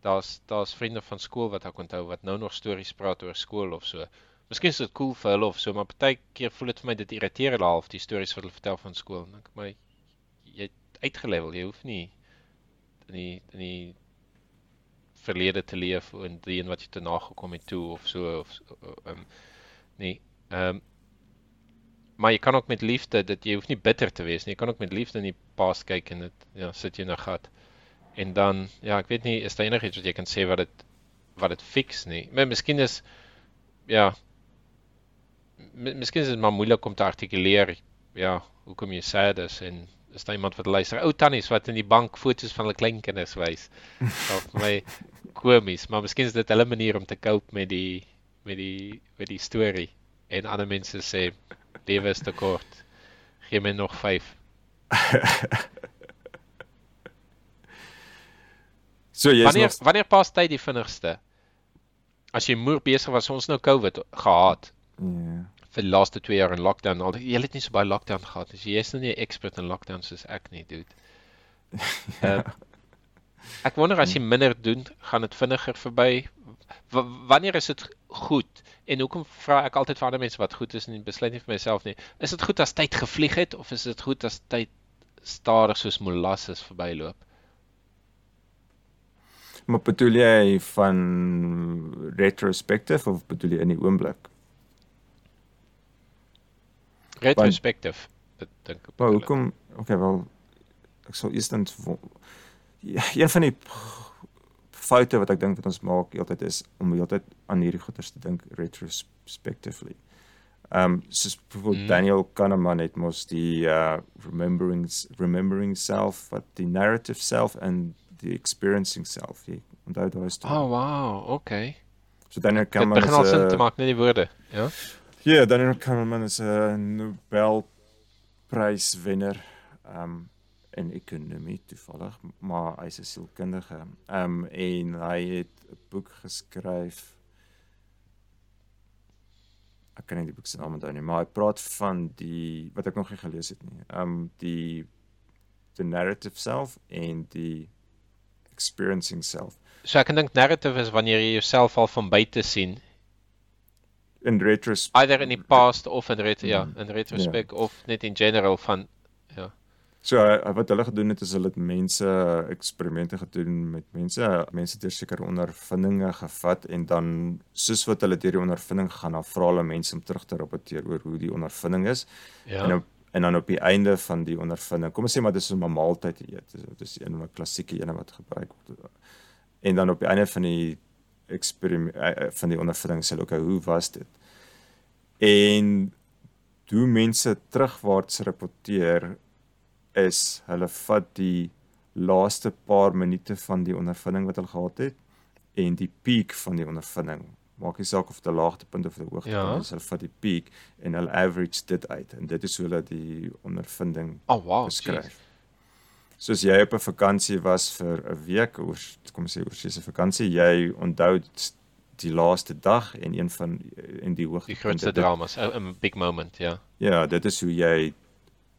B: Daar's daar's vriende van skool wat ek onthou wat nou nog stories praat oor skool of so. Miskien is dit cool vir hulle of so, maar party keer voel dit vir my dit irriteer hulle half die stories wat hulle vertel van skool. Dink my uitgelevel. Jy hoef nie in die in die verlede te leef en die een wat jy te nagekom het toe of so of ehm um, nee. Ehm um, maar jy kan ook met liefde dit jy hoef nie bitter te wees nie. Jy kan ook met liefde in die past kyk en dit ja, sit jy in 'n gat. En dan ja, ek weet nie is daar enigiets wat jy kan sê wat dit wat dit fix nie. Maar miskien is ja mi- miskien is dit maar moeilik om te artikuleer ja, hoekom jy sad is en is daar iemand wat luister ou tannies wat in die bank foto's van hulle kleinkinders wys. Of my komies, maar miskien is dit hulle manier om te cope met die met die met die storie. En ander mense sê lewe is te kort. Gee my nog 5.
E: So jy's
B: Wanneer
E: nog
B: wanneer pas tyd die vinnigste? As jy moer besig was, ons nou COVID gehad
E: ja.
B: vir die laaste 2 jaar in lockdown. Al jy het nie so baie lockdown gehad. as Jy is nou nie 'n expert in lockdown soos ek nie, dude. Uh, ek wonder as jy minder doen, gaan dit vinniger verby. W wanneer is dit goed? En hoekom vra ek altyd vir ander mense wat goed is en besluit nie vir myself nie. Is dit goed as tyd gevlieg het of is dit goed as tyd stadig soos molasses verbyloop?
E: Maar bedoel jy van retrospective of bedoel jy in die oomblik?
B: Retrospective. Dit dink ek.
E: Maar hoekom? Okay, wel ek sal eerstens wo- ja, een van die foute wat ek dink wat ons maak heeltyd is om heeltyd aan hierdie goeters te dink retrospectively. Ehm um, soos byvoorbeeld
B: Mm.
E: Daniel Kahneman het mos die uh remembering remembering self wat die narrative self en die experiencing self. Jy onthou daai storie.
B: Oh wow, okay.
E: so Daniel
B: Dit
E: Kahneman
B: begin al sin te maak, net die woorde. Ja.
E: Ja, yeah, Daniel Kahneman is 'n Nobelpryswenner um in ekonomie toevallig, maar hy's 'n sielkundige. Um en hy het 'n boek geskryf. Ek kan nie die boek se naam onthou nie, maar hy praat van die wat ek nog nie gelees het nie. Um die the narrative self en die experiencing self.
B: So ek dink narrative is wanneer jy jouself al van buite sien,
E: In retrospect
B: either in die past of in ret ja,
E: Mhm.
B: in retrospect of net in general van
E: So hy- wat hulle gedoen het is hulle het mense eksperimente gedoen met mense, mense deur sekere ondervindinge gevat en dan soos wat hulle deur die ondervinding gaan, dan vra hulle mense om terug te rapporteer oor hoe die ondervinding is.
B: ja.
E: En op, en dan op die einde van die ondervinding, kom ons sê maar dis 'n maaltyd eet. Dis dis een van die klassieke ene wat gebruik word. En dan op die einde van die eksperiment van die ondervinding sê hulle okay, hoe was dit? En hoe mense terugwaarts rapporteer is hulle vat die laaste paar minute van die ondervinding wat hulle gehad het en die piek van die ondervinding. Maak nie saak of dit 'n laagtepunt of 'n hoogtepunt
B: Ja.
E: is, hulle vat die piek en hulle average dit uit en dit is hoe hulle die ondervinding
B: Oh wow.
E: beskryf.
B: jeez.
E: Soos jy op 'n vakansie was vir 'n week oor kom ons sê oor 'n vakansie, jy onthou die laaste dag en een van en die hoogtepunt.
B: Die grootste dramas, 'n big moment, ja.
E: Ja, dit is hoe jy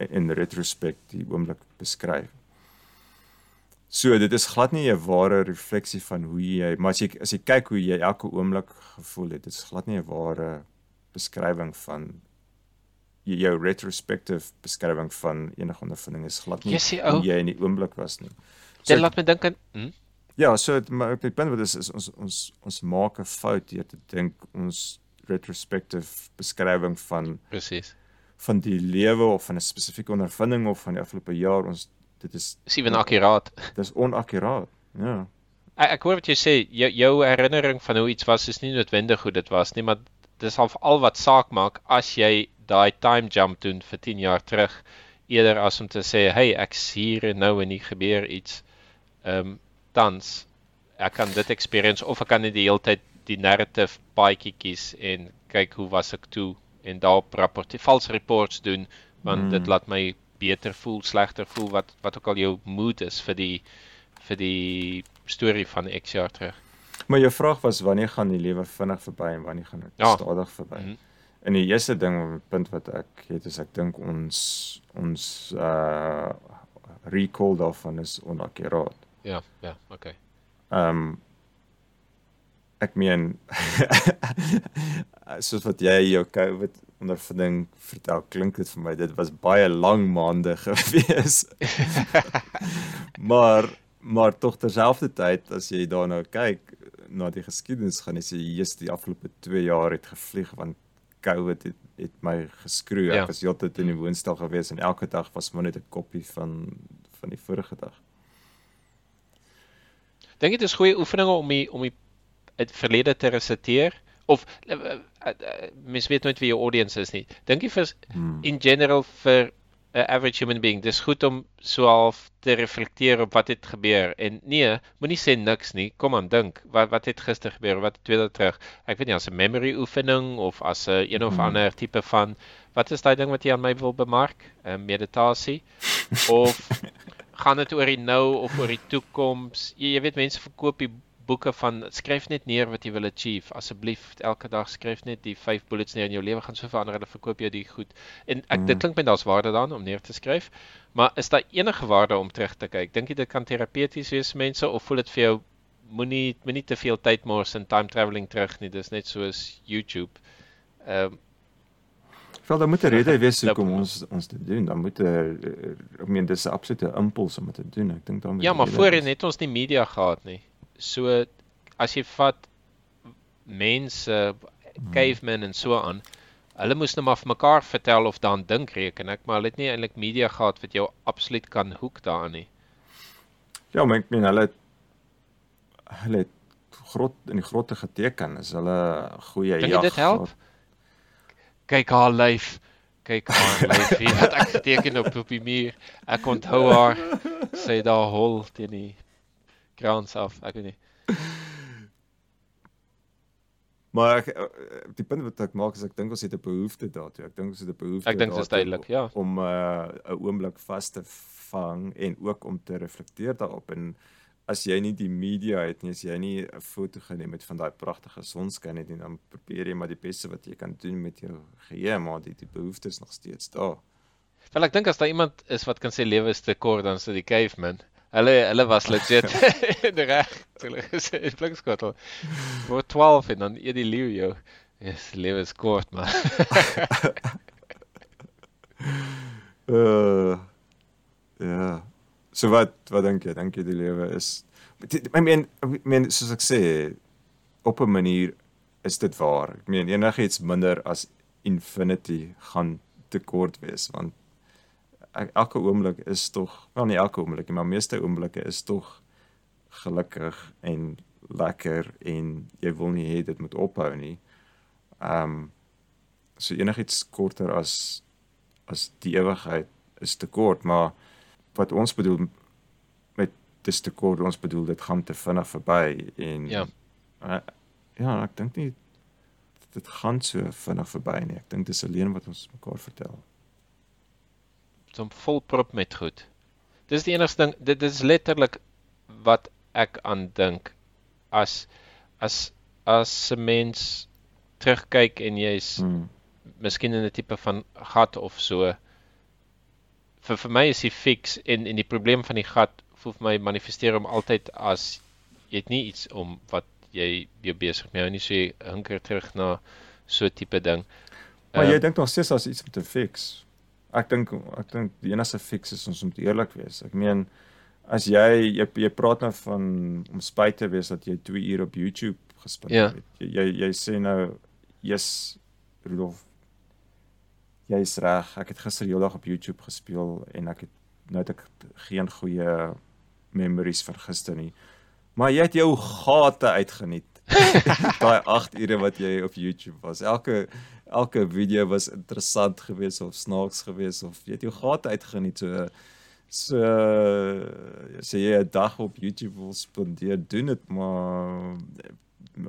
E: in retrospect die oomblik beskryf. So dit is glad nie 'n ware refleksie van hoe jy, maar as jy as jy kyk hoe jy elke oomblik gevoel het, dit is glad nie 'n ware beskrywing van jou- retrospective beskrywing van enige ondervinding is glad nie
B: Jy sê
E: hoe jy in die oomblik was nie.
B: dit
E: ek-
B: laat my dink aan hm?
E: Ja, so het- maar die punt wat is, is ons ons ons maak 'n fout deur te dink ons retrospective beskrywing van
B: presies.
E: van die lewe of van 'n spesifieke ondervinding of van die afgelope jaar ons dit is
B: Dis ewen akkuraat.
E: dis onakkuraat. Ja.
B: Ek, ek hoor wat jy sê, jou, jou herinnering van hoe iets was is nie noodwendig hoe dit was nie, maar dis al al wat saak maak as jy daai time jump doen vir 10 jaar terug eerder as om te sê, "Hey, ek's hier en nou en hier gebeur iets." Ehm um, tans ek kan dit experience of ek kan net die hele tyd die narrative paadjie kies en kyk hoe was ek toe en daarop rapporteer, vals reports doen want
E: Mm.
B: dit laat my beter voel, slegter voel wat wat ook al jou mood is vir die vir die storie van X jaar terug.
E: Maar jou vraag was wanneer gaan die lewe vinnig verby en wanneer gaan dit
B: Ja.
E: stadig verby?
B: Mhm.
E: En die eerste ding, punt wat ek het is ek dink ons ons uh recall daarvan is onakkuraat.
B: Ja, ja, okay.
E: Ehm um, ek meen soos wat jy jou COVID ondervinding vertel, klink dit vir my dit was baie lang maande gewees. maar maar tog terselfdertyd as jy daarna kyk na die geskiedenis gaan jy sê jy's die afgelope 2 jaar het gevlieg want COVID het, het my geskroei.
B: Ja.
E: Ek was heeltyd in die woonstel gewees en elke dag was maar net 'n koppie van van die vorige dag.
B: Dink dit is goeie oefeninge om die om die verlede te resiteer of uh, uh, uh, mens weet nooit wie jou audience is nie. Dink jy vir
E: Hmm.
B: in general vir 'n average human being, dis goed om so half te reflekteer op wat het gebeur en nee, moenie sê niks nie. Kom aan, dink. Wat wat het gister gebeur? Wat het twee dae terug? Ek weet nie as 'n memory oefening of as 'n een of
E: Mhm.
B: ander tipe van wat is daai ding wat jy aan my wil bemark? 'n Meditasie of gaan dit oor die nou of oor die toekoms? Jy, jy weet mense verkoop die boeke van skryf net neer wat jy wil achieve. Asseblief elke dag skryf net die 5 bullets neer en jou lewe gaan so verander. Hulle verkoop jou die goed. En ek
E: Mm.
B: dit klink my daar's waarde daarin om neer te skryf. Maar is daar enige waarde om terug te kyk? Dink jy dit kan terapeuties wees vir mense of voel dit vir jou moenie moenie te veel tyd mors in time travelling terug nie. Dis net soos YouTube. Ehm
E: Wel, daar moet 'n rede wees hoekom ons ons dit doen. Dan moet 'n ek meen dis 'n absolute impuls om dit te doen. Ek dink daar moet
B: Ja, maar voorheen het ons nie media gehad nie. So as jy vat mense cavemen en so aan, hulle moes net maar vir mekaar vertel of dan dink reken ek, maar hulle het nie eintlik media gehad wat jou absoluut kan hoek daarin nie.
E: Ja, maar ek meen hulle het, hulle het grot in die grotte geteken. Is hulle goeie jag.
B: dit help? Kyk haar lyf. Kyk haar lyf hier wat ek geteken op op die muur. Ek onthou haar. Sy daar hol teen die krans af. Ek weet nie.
E: Maar ek eh, die punt wat ek maak is ek dink ons het 'n behoefte daartoe. Ek dink ons het 'n behoefte
B: Ek dink dit is
E: daartoe
B: duidelik, ja.
E: om 'n uh, oomblik vas te vang en ook om te reflekteer daarop en as jy nie die media het nie, as jy nie 'n foto geneem het van daai pragtige sonskyn het nie, dan probeer jy maar die beste wat jy kan doen met jou geheue, maar die die behoefte is nog steeds daar.
B: Wel ek dink as daar iemand is wat kan sê lewe is te kort dan is dit die caveman. Hulle hulle was legit reg. Hulle gesê blikskottel. Word 12 en dan eet die leeu jou. Yes, lewe is kort maar.
E: Uh ja. So wat wat dink jy? Dink jy die lewe is I mean I mean soos ek sê op 'n manier is dit waar. Ek meen enigiets minder as infinity gaan te kort wees want elke oomblik is tog wel nie elke oomblik nie, maar meeste oomblikke is tog gelukkig en lekker en jy wil nie hê dit moet ophou nie. Ehm um, so enigiets korter as as die ewigheid is te kort, maar wat ons bedoel met dis te kort, ons bedoel dit gaan te vinnig verby en
B: Ja.
E: uh, ja, ek dink nie dit gaan so vinnig verby nie. Ek dink dis alleen wat ons mekaar vertel.
B: So volprop met goed. Dis die enigste ding, dit, dit is letterlik wat ek aan dink as as as 'n mens terugkyk en jy's
E: Hmm.
B: miskien in 'n tipe van gat of so. Vir vir my is die fix en en die probleem van die gat voel vir my manifesteer om altyd as jy het nie iets om wat jy jou besig mee hou nie, so jy hinker terug na so tipe ding.
E: Maar
B: Ehm,
E: jy dink nog steeds as iets om te fix. Ek dink ek dink die enigste fix is ons moet eerlik wees. Ek meen as jy jy, jy praat nou van om spyt te wees dat jy 2 ure op YouTube gespandeer
B: Ja.
E: het. Jy, jy jy sê nou yes Rudolf jy's reg. Ek het gister heeldag op YouTube gespeel en ek het nou het ek geen goeie memories van gister nie. Maar jy het jou gate uitgeniet. Daai 8 ure wat jy op YouTube was. Elke elke video was interessant geweest of snaaks geweest of jy het jou gate uitgeniet. So so sê jy 'n dag op YouTube wil spandeer, doen dit maar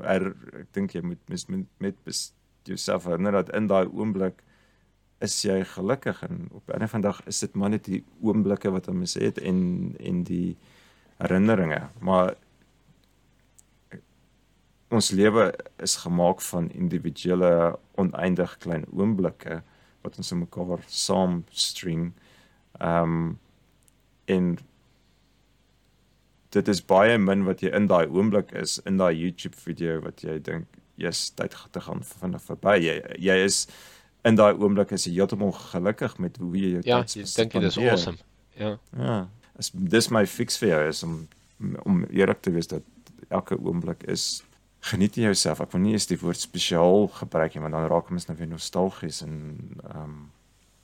E: er, ek dink jy moet mis met, met bes- jouself herinner dat in daai oomblik is jy gelukkig en op 'n einde van die dag is dit maar net die oomblikke wat 'n mens het en en die herinneringe maar ons lewe is gemaak van individuele oneindig klein oomblikke wat ons in mekaar saamstring. Ehm um, en dit is baie min wat jy in daai oomblik is in daai YouTube video wat jy dink jy's tyd te gaan vinnig verby. Jy jy is in daai oomblik is jy heeltemal gelukkig met hoe jy jou
B: Ja,
E: tyd
B: jy
E: sp-
B: dink dit is
E: spandeer.
B: awesome. Ja.
E: Ja, is dis my fix vir jou is om om eerlik te wees dat elke oomblik is geniet jy jouself. Ek wil nie eens die woord spesiaal gebruik nie, want dan raak mens nou weer nostalgies en ehm um,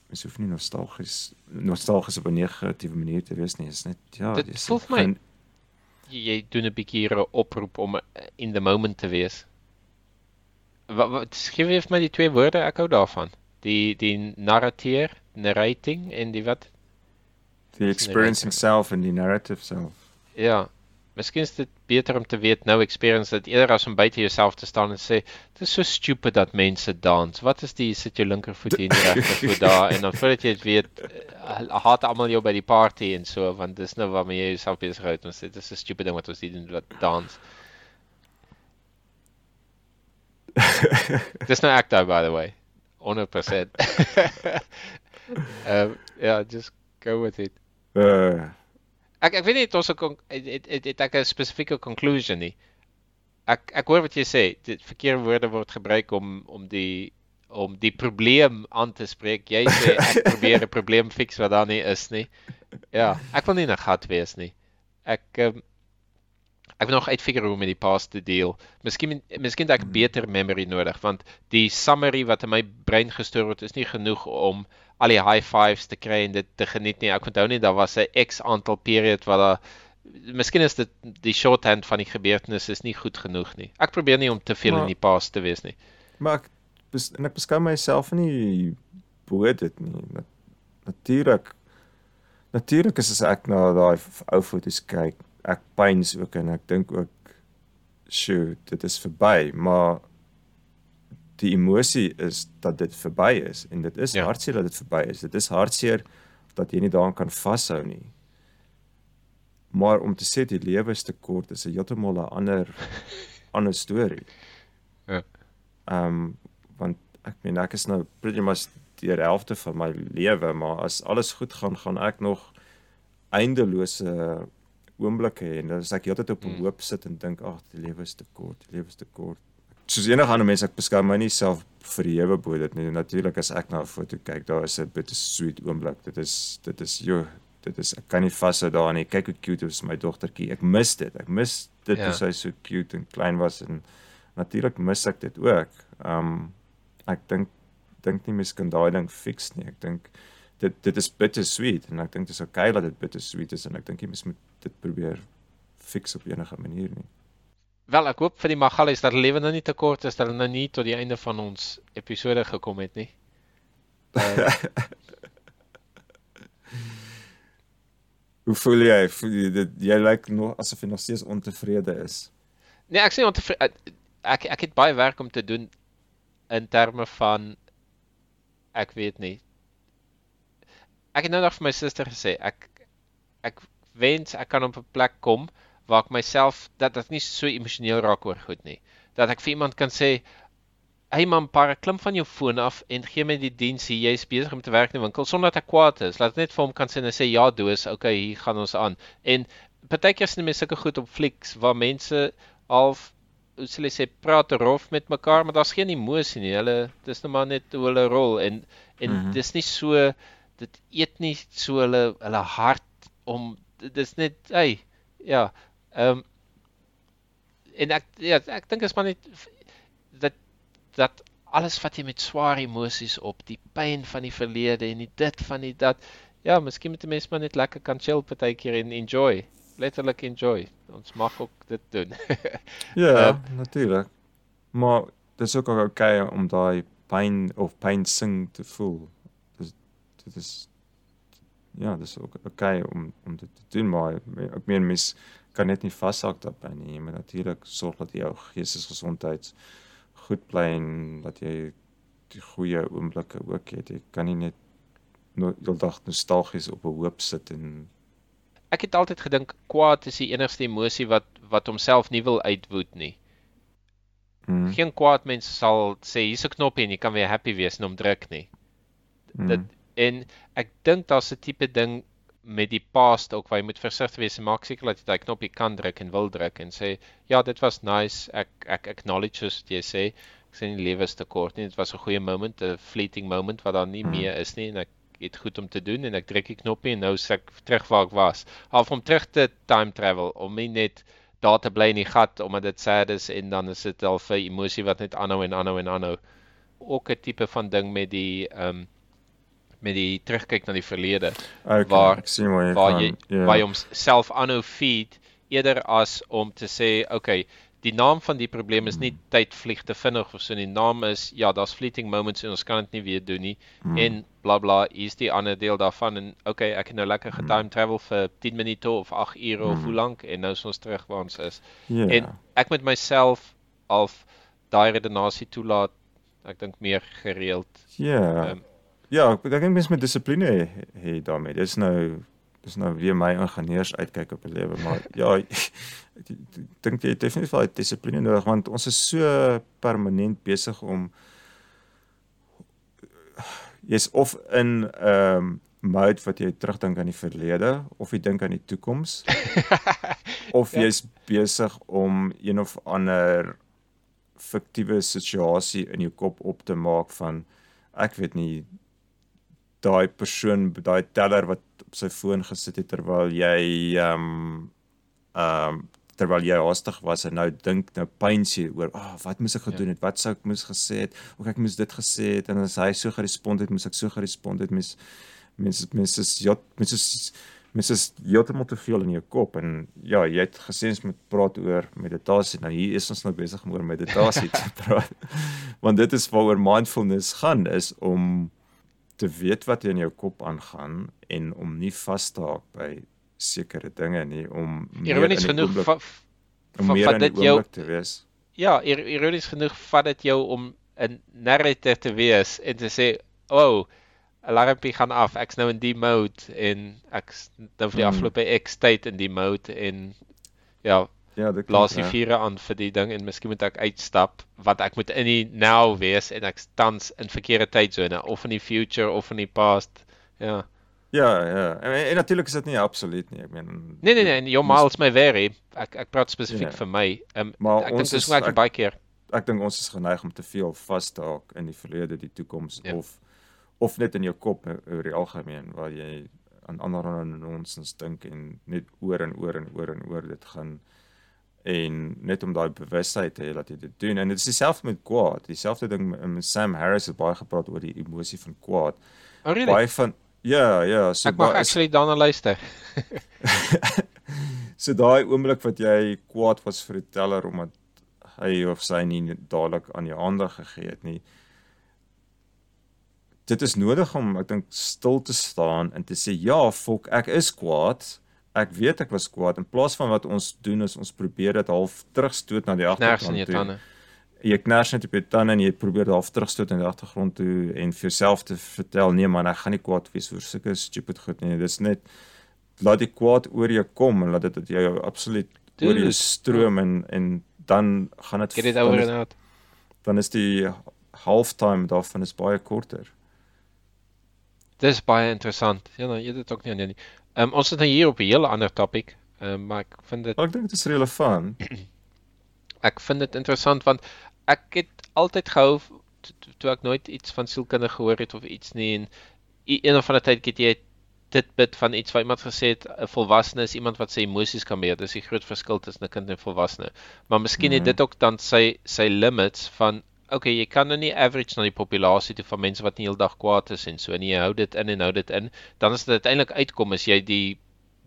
E: mens hoef nie nostalgies nostalgies op 'n negatiewe manier te wees nie. Dit is net ja,
B: Dit voel vir my-
E: gen-
B: Jy, doen 'n bietjie 'n oproep om eh, in the moment te wees. Wat wat skryf jy vir my die twee woorde? Ek hou daarvan. Die die narrateer, narrating en die wat?
E: die experiencing self en die narrative self.
B: Ja. Miskien is dit beter om te weet nou experience dit eerder as om buite jouself te staan en sê dit is so stupid dat mense dans. Wat is die sit jou linkervoet hier en die regtervoet daar en dan voordat jy dit weet eh, haat almal jou by die party en so want dis nou waarmee jy jouself besig hou en sê dit is 'n stupid ding wat ons hier doen wat dans. Dis nou ek daar by the way. 100%. um, ja, just go with it.
E: Uh
B: Ek ek weet nie 'n con- het, het, het, het ek 'n spesifieke conclusion nie. Ek ek hoor wat jy sê. Dit verkeerde woorde word gebruik om om die om die probleem aan te spreek. Jy sê ek probeer 'n probleem fix wat daar nie is nie. Ja, ek wil nie 'n gat wees nie. Ek um, ek wil nog uitfigure hoe om met die past te deel. Miskien miskien het ek beter memory nodig want die summary wat in my brein gestoor word is nie genoeg om al die high fives te kry en dit te geniet nie. Ek onthou nie daar was 'n X aantal period wat daar Miskien is dit die shorthand van die gebeurtenis is nie goed genoeg nie. Ek probeer nie om te veel
E: Maar-
B: in die past te wees nie.
E: maar ek bes, en ek beskou myself nie bo dit nie. Nat, natuurlik natuurlik is as ek na daai ou foto's kyk, ek pyns ook en ek dink ook sjoe, dit is verby, maar die emosie is dat dit verby is en dit is
B: Ja.
E: hartseer dat dit verby is. Dit is hartseer dat jy nie daaraan kan vashou nie. Maar om te sê die lewe is te kort is 'n heeltemal 'n ander ander storie.
B: Ja.
E: Ehm um, want ek meen ek is nou pretty much die helfte van my lewe, maar as alles goed gaan, gaan ek nog eindelose oomblikke hê en dan is ek heeltyd op 'n
B: Mm.
E: hoop sit en dink ag, die lewe is te kort, die lewe is te kort. Soos enige ander mense ek beskou my nie self vir die ewe bo dit nie. Natuurlik as ek na 'n foto kyk, daar is 'n bitter sweet oomblik. Dit is dit is jo, dit is ek kan nie vashou daarin nie. Kyk hoe cute is my dogtertjie. Ek mis dit. Ek mis dit
B: Ja.
E: hoe sy so cute en klein was en natuurlik mis ek dit ook. Um ek dink dink nie mens kan daai ding fix nie. Ek dink dit dit is bitter sweet en ek dink dit is okay dat dit bitter sweet is en ek dink jy mens moet dit probeer fix op enige manier nie.
B: Wel, ek hoop vir die Magalies dat hulle nou nie te kort is dat hulle nou nie tot die einde van ons episode gekom het nie. Uh,
E: Hoe voel jy? Voel jy dit jy lyk nog asof jy nog steeds ontevrede is.
B: nee, ek sê ontevrede ek ek het baie werk om te doen in terme van ek weet nie. Ek het nou nog vir my suster gesê ek ek wens ek kan op 'n plek kom waar ek myself dat ek nie so emosioneel raak oor goed nie. Dat ek vir iemand kan sê Hey man, para klim van jou foon af en gee my die diens hier. Jy's besig om te werk in die winkel sonder dat ek kwaad is. Laat net vir hom kan sê en sê ja, doos, okay, hier gaan ons aan. En partykeer sien mense sulke goed op flieks waar mense half hoe sal jy sê praat rof met mekaar, maar daar's geen emosie nie. Hulle dis net maar net hoe hulle rol en en mm. -hmm. dis nie so dit eet nie so hulle hulle hart om dis net hey ja ehm um, en ek ja ek dink is maar net dat dat alles wat jy met swaar emosies op die pyn van die verlede en die dit van die dat ja miskien moet 'n mens maar net lekker kan chill partykeer en enjoy letterlik enjoy ons mag ook dit doen
E: Ja,
B: Uh,
E: uh, natuurlik. Maar dit is ook al okay om daai pyn of pyn sing te voel. Dis dit is ja, dis ook okay om om dit te doen, maar ek meen mens kan net nie vashou daarby nie. Jy moet natuurlik sorg dat jou geestesgesondheid goed bly en dat jy die goeie oomblikke ook het. Jy kan nie net no, heeldag nostalgies op 'n hoop sit en
B: ek het altyd gedink kwaad is die enigste emosie wat wat homself nie wil uitwoed nie
E: mm,
B: geen kwaad mens sal sê hier's 'n knoppie en jy kan weer happy wees en hom druk nie dit
E: mm,
B: en ek dink daar's 'n tipe ding met die past ook waar jy moet versigtig wees en maak seker dat jy daai knoppie kan druk en wil druk en sê ja dit was nice ek ek acknowledge soos jy sê ek sê nie lewe is te kort nie. Dit was 'n goeie moment, 'n fleeting moment wat daar nie
E: Hmm.
B: meer is nie en ek het goed om te doen en ek druk die knoppie en nou is ek terug waar ek was. Half om terug te time travel om nie net daar te bly in die gat omdat dit sad is en dan is dit al vir emosie wat net aanhou en aanhou en aanhou. Ook 'n tipe van ding met die ehm um, met die terugkyk na die verlede
E: Okay,
B: waar-
E: ek sien waar jy
B: waar
E: gaan.
B: jy
E: Ja.
B: waar jy homself aanhou feed eerder as om te sê okay die naam van die probleem is nie tyd vlieg te vinnig of so nie die naam is ja daar's fleeting moments en ons kan dit nie weer doen nie
E: Hmm.
B: en bla bla hier's die ander deel daarvan en okay ek het nou lekker
E: Hmm.
B: getime travel vir 10 minute of 8 ure of hoe lank en nou is ons terug waar ons is
E: Ja.
B: en ek met myself half daai redenasie toelaat ek dink meer gereeld
E: Ja.
B: Ehm,
E: ja, ek ek dink mens moet dissipline hê hê daarmee. Dis nou dis nou weer my ingenieurs uitkyk op 'n lewe, maar ja, ek dink jy het definitief daai dissipline nodig want ons is so permanent besig om jy's of in 'n um, mode wat jy terugdink aan die verlede of jy dink aan die toekoms of
B: Ja.
E: jy's besig om een of ander fiktiewe situasie in jou kop op te maak van ek weet nie daai persoon daai teller wat op sy foon gesit het terwyl jy ehm um, ehm um, terwyl jy haastig was en nou dink nou pyns jy oor ah oh, wat moes ek gedoen het? Wat sou ek moes gesê het? Of ek moes dit gesê het? En as hy so gerespond het moes ek so gerespond het mens mens mens is ja mens is mens is heeltemal te veel in jou kop. En ja jy het gesê ons moet praat oor meditasie. Nou hier is ons nou besig om oor meditasie te praat. Want dit is waaroor mindfulness gaan is om te weet wat in jou kop aangaan en om nie vas te haak by sekere dinge nie om meer
B: ironies genoeg
E: oomblik-
B: va,
E: om
B: va,
E: meer
B: vat dit jou
E: te wees.
B: Ja, ir ironies genoeg vat dit jou om 'n narrator te wees en te sê, "O, oh, alarmpie gaan af. Ek's nou in die mode en ek's nou vir die
E: Mm.
B: afgelope X tyd in die mode en ja,
E: Ja, dit klink
B: die
E: reg.
B: vure aan vir die ding en miskien moet ek uitstap want ek moet in die now wees en ek's tans in verkeerde tydsone of in die future of in die past. Ja.
E: Ja, ja. En, en natuurlik is dit nie absoluut nie. Ek meen
B: Nee nee nee, en jou
E: Mens-
B: miles my vary. Ek ek praat spesifiek
E: Ja.
B: vir my. Um,
E: Maar
B: ek dink
E: ons
B: dis
E: is-
B: hoe ek
E: ek-
B: baie keer
E: ek dink ons is geneig om te veel vas te haak in die verlede, die toekoms
B: Ja.
E: of of net in jou kop o- oor die algemeen waar jy aan ander nonsens dink en net oor en oor en oor en oor dit gaan en net om daai bewustheid te hê dat jy dit doen en dit is dieselfde met kwaad dieselfde ding met Sam Harris het baie gepraat oor die emosie van kwaad
B: Oh really?
E: baie van ja ja so
B: Ek mag
E: baie-
B: actually daarna luister.
E: So daai oomblik wat jy kwaad was vir die teller omdat hy of sy nie dadelik aan jou aandag gegee het nie. Dit is nodig om ek dink stil te staan en te sê ja, fok, ek is kwaad. Ek weet ek was kwaad in plaas van wat ons doen is ons probeer dit half terugstoot na die agtergrond toe. Jy kners net op jou tande en jy probeer dit half terugstoot in die agtergrond toe en vir jouself te vertel nee man, ek gaan nie kwaad wees oor sulke stupid goed nie. Dis net laat die kwaad oor jou kom en laat dit jou absoluut oor jou
B: Dude.
E: stroom en en dan gaan dit
B: Get it
E: dan
B: over and out.
E: dan is die halftime daarvan is baie korter.
B: Dis baie interessant. Ja, nou, jy het dit ook nie aan nie. Ehm um, ons is nou hier op 'n hele ander topik. Ehm um, maar ek vind dit
E: ek dink dit is relevant.
B: ek vind dit interessant want ek het altyd gehou to- to- toe ek nooit iets van sielkunde gehoor het of iets nie en een of ander tyd het jy dit bit van iets wat iemand gesê het 'n volwassene is iemand wat sy emosies kan beheer. Dis die groot verskil tussen 'n kind en 'n volwassene. Maar miskien het
E: Mhm.
B: dit ook dan sy sy limits van okay, jy kan nou nie average na die populasie toe van mense wat die hele dag kwaad is en so en jy hou dit in en hou dit in, dan as dit uiteindelik uitkom is jy die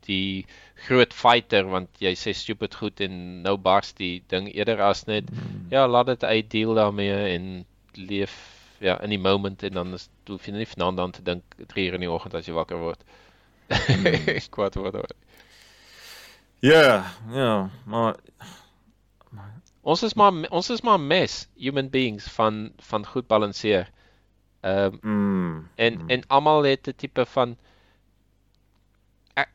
B: die groot fighter want jy sê stupid goed en nou bars die ding eerder as net ja, laat dit uit deel daarmee en leef ja in die moment en dan is hoef jy nie vanaand aan te dink 3 uur in die oggend as jy wakker word. kwaad word.
E: Ja, ja, maar
B: Ons is maar ons is maar mes human beings van van goed balanseer. Ehm
E: mm,
B: En
E: mm,
B: en almal het 'n tipe van ek,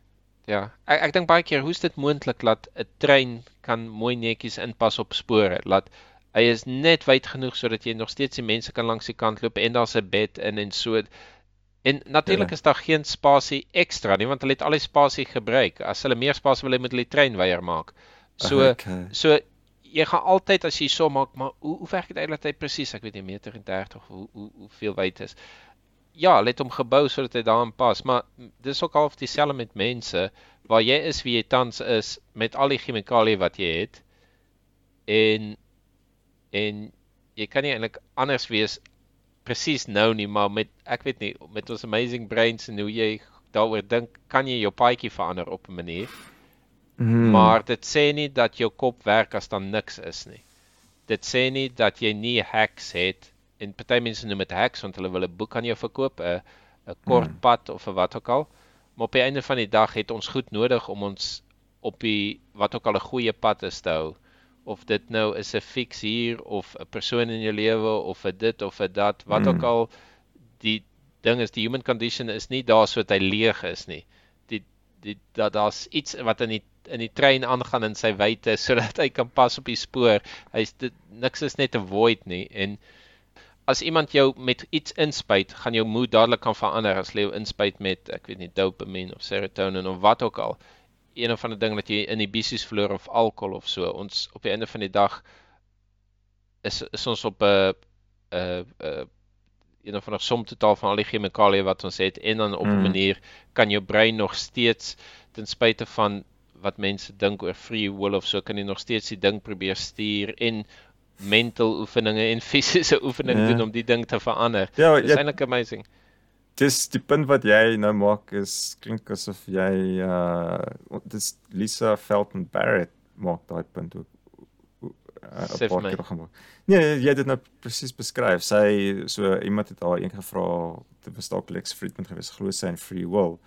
B: ja, ek ek dink baie keer hoe's dit moontlik dat 'n trein kan mooi netjies inpas op spore, laat hy is net wyd genoeg sodat jy nog steeds die mense kan langs die kant loop en daar's 'n bed in en so. En natuurlik
E: Ja.
B: is daar geen spasie ekstra nie want hulle het al die spasie gebruik. As hulle meer spasie wil hê, moet hulle die trein weier maak. So
E: okay.
B: so jy gaan altyd as jy so maak, maar hoe hoe werk dit eintlik hy presies? Ek weet nie meter en 30 of hoe hoe hoeveel wyd is. Ja, let hom gebou sodat hy daarin pas, maar dis ook half dieselfde met mense waar jy is wie jy tans is met al die chemikalieë wat jy het. En en jy kan nie eintlik anders wees presies nou nie, maar met ek weet nie, met ons amazing brains en hoe jy daaroor dink, kan jy jou paadjie verander op 'n manier.
E: Hmm.
B: Maar dit sê nie dat jou kop werk as dan niks is nie. Dit sê nie dat jy nie hacks het en party mense noem dit hacks want hulle wil 'n boek aan jou verkoop, 'n 'n kort
E: Hmm.
B: pad of 'n wat ook al. Maar op die einde van die dag het ons goed nodig om ons op die wat ook al 'n goeie pad is te hou. Of dit nou is 'n fix hier of 'n persoon in jou lewe of 'n dit of 'n dat, wat
E: Hmm.
B: ook al die ding is die human condition is nie daar sodat hy leeg is nie. Die die dat daar's iets wat in die in die trein aangaan in sy wyte sodat hy kan pas op die spoor. Hy's niks is net 'n void nie en as iemand jou met iets inspuit, gaan jou moed dadelik kan verander as jy jou inspuit met ek weet nie dopamine of serotonin of wat ook al. Een of ander ding dat jy inhibisies verloor of alkohol of so. Ons op die einde van die dag is is ons op 'n 'n 'n een of ander som totaal van al die chemikalieë wat ons het en dan op 'n
E: Mm.
B: manier kan jou brein nog steeds ten spyte van wat mense dink oor free will of so kan jy nog steeds die ding probeer stuur en mental oefeninge en fisiese oefeninge
E: Ja.
B: doen om die ding te verander.
E: Ja,
B: Dit is eintlik amazing.
E: dis die punt wat jy nou maak is klink asof jy uh dis Lisa Felton Barrett maak daai punt ook uh, 'n paar keer gemaak. Nee, jy het dit nou presies beskryf. Sy so iemand het haar een gevra, was dalk Lex Friedman geweest, glo sy in free will.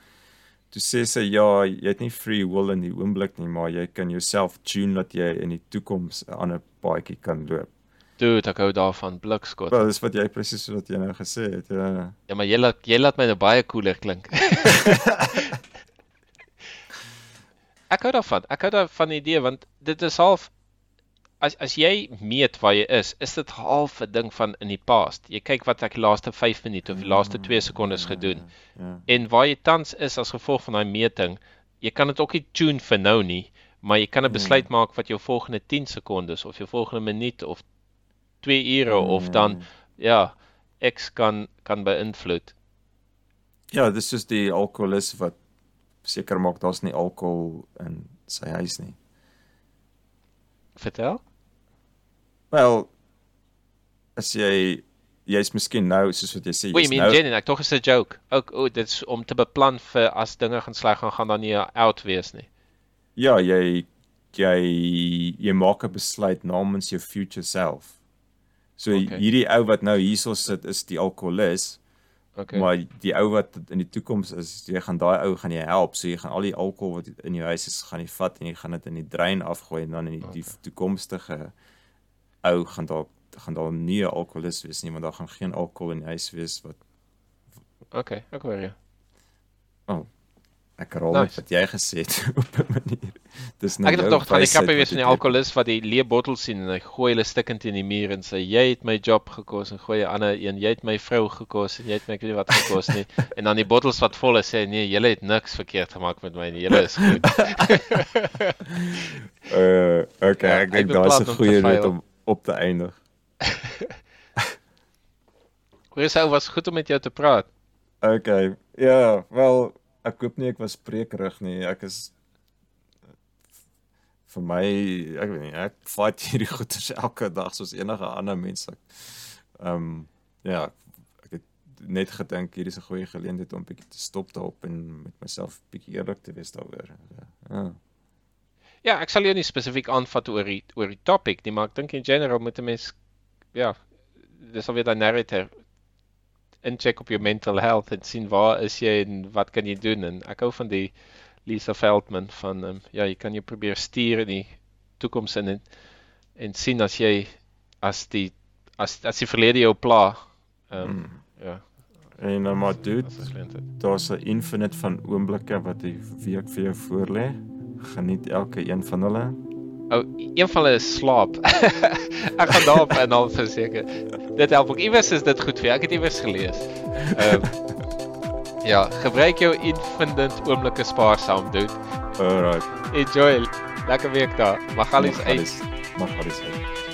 E: Toe sê sy ja, jy het nie free will in die oomblik nie, maar jy kan jouself tune dat jy in die toekoms 'n ander paadjie kan loop.
B: Dude, ek hou daarvan blikskot.
E: Wel, dis wat jy presies wat jy nou gesê het. Ja.
B: Ja, maar jy laat jy laat my nou baie cooler klink. ek hou daarvan. Ek hou daarvan die idee want dit is half as as jy meet waar jy is, is dit half 'n ding van in die past. Jy kyk wat ek die laaste 5 minute of die laaste 2 sekondes gedoen.
E: Ja.
B: En waar jy tans is as gevolg van daai meting, jy kan dit ook nie tune vir nou nie, maar jy kan 'n besluit maak wat jou volgende 10 sekondes of jou volgende minuut of 2 ure of dan ja, X kan kan beïnvloed.
E: Ja, dis soos die alkoholis wat seker maak daar's nie alkohol in sy huis nie.
B: Vertel?
E: Wel as jy jy's miskien nou soos wat jy sê,
B: Wait,
E: jy's
B: mean
E: nou
B: Jenny, ek tog is 'n joke. Ook o, oh, dit is om te beplan vir as dinge gaan sleg gaan, gaan dan nie out wees nie.
E: ja, jy jy jy maak 'n besluit namens jou future self. So
B: Okay.
E: hierdie ou wat nou hierso sit is die alkoholis,
B: Okay.
E: okay. maar die ou wat in die toekoms is, jy gaan daai ou gaan jy help. So jy gaan al die alkohol wat in jou huis is, gaan jy vat en jy gaan dit in die drein afgooi en dan in die, okay. die toekomstige ou gaan dalk gaan daar nie 'n alkoholis wees nie, maar daar gaan geen alkohol in die huis wees wat
B: okay, ek hoor jou.
E: ek rol
B: Nice.
E: wat jy gesê het op 'n manier. Dis
B: Ek het nog van die
E: wat
B: wees van die
E: jy-
B: alkoholis wat die leë bottels sien en hy gooi hulle stikkend teen die muur en sê jy het my job gekos en gooi 'n ander een jy het my vrou gekos en jy het my ek weet nie wat gekos nie en dan die bottels wat vol is sê nee julle het niks verkeerd gemaak met my nie julle is goed.
E: Uh okay,
B: Ja,
E: ek dink daar's 'n goeie noot om op te eindig.
B: Hoe is ou was goed om met jou te praat.
E: Okay. Ja, wel ek hoop nie ek was spreekrig nie. Ek is vir my, ek weet nie, ek fight hierdie goeters elke dag soos enige ander mens. Ehm um, ja, ek het net gedink hier is 'n goeie geleentheid om bietjie te stop daarop en met myself bietjie eerlik te wees daaroor. Ja.
B: Ja, ek sal jou nie spesifiek aanvat oor die oor die topic nie, maar ek dink in general moet 'n mens ja, dis alweer daai narrator incheck op jou mental health en sien waar is jy en wat kan jy doen en ek hou van die Lisa Feldman van um, ja, jy kan jou probeer stuur in die toekoms in en en sien as jy as die as as die verlede jou pla. Ehm um,
E: Mm.
B: ja,
E: En nou maar dude,
B: dit
E: daar's 'n infinite van oomblikke wat die week vir jou voorlê. Geniet elke een van hulle.
B: Ou, een van hulle is slaap. ek gaan daarop en al verseker. Dit help ook. Iewers is dit goed vir. Ek het iewers gelees. Ehm Ja, gebruik jou infinite oomblikke spaarsaam, dude.
E: Alright.
B: Enjoy. Lekker week daar. Magalies
E: Nog
B: uit.
E: alles. Magalies uit.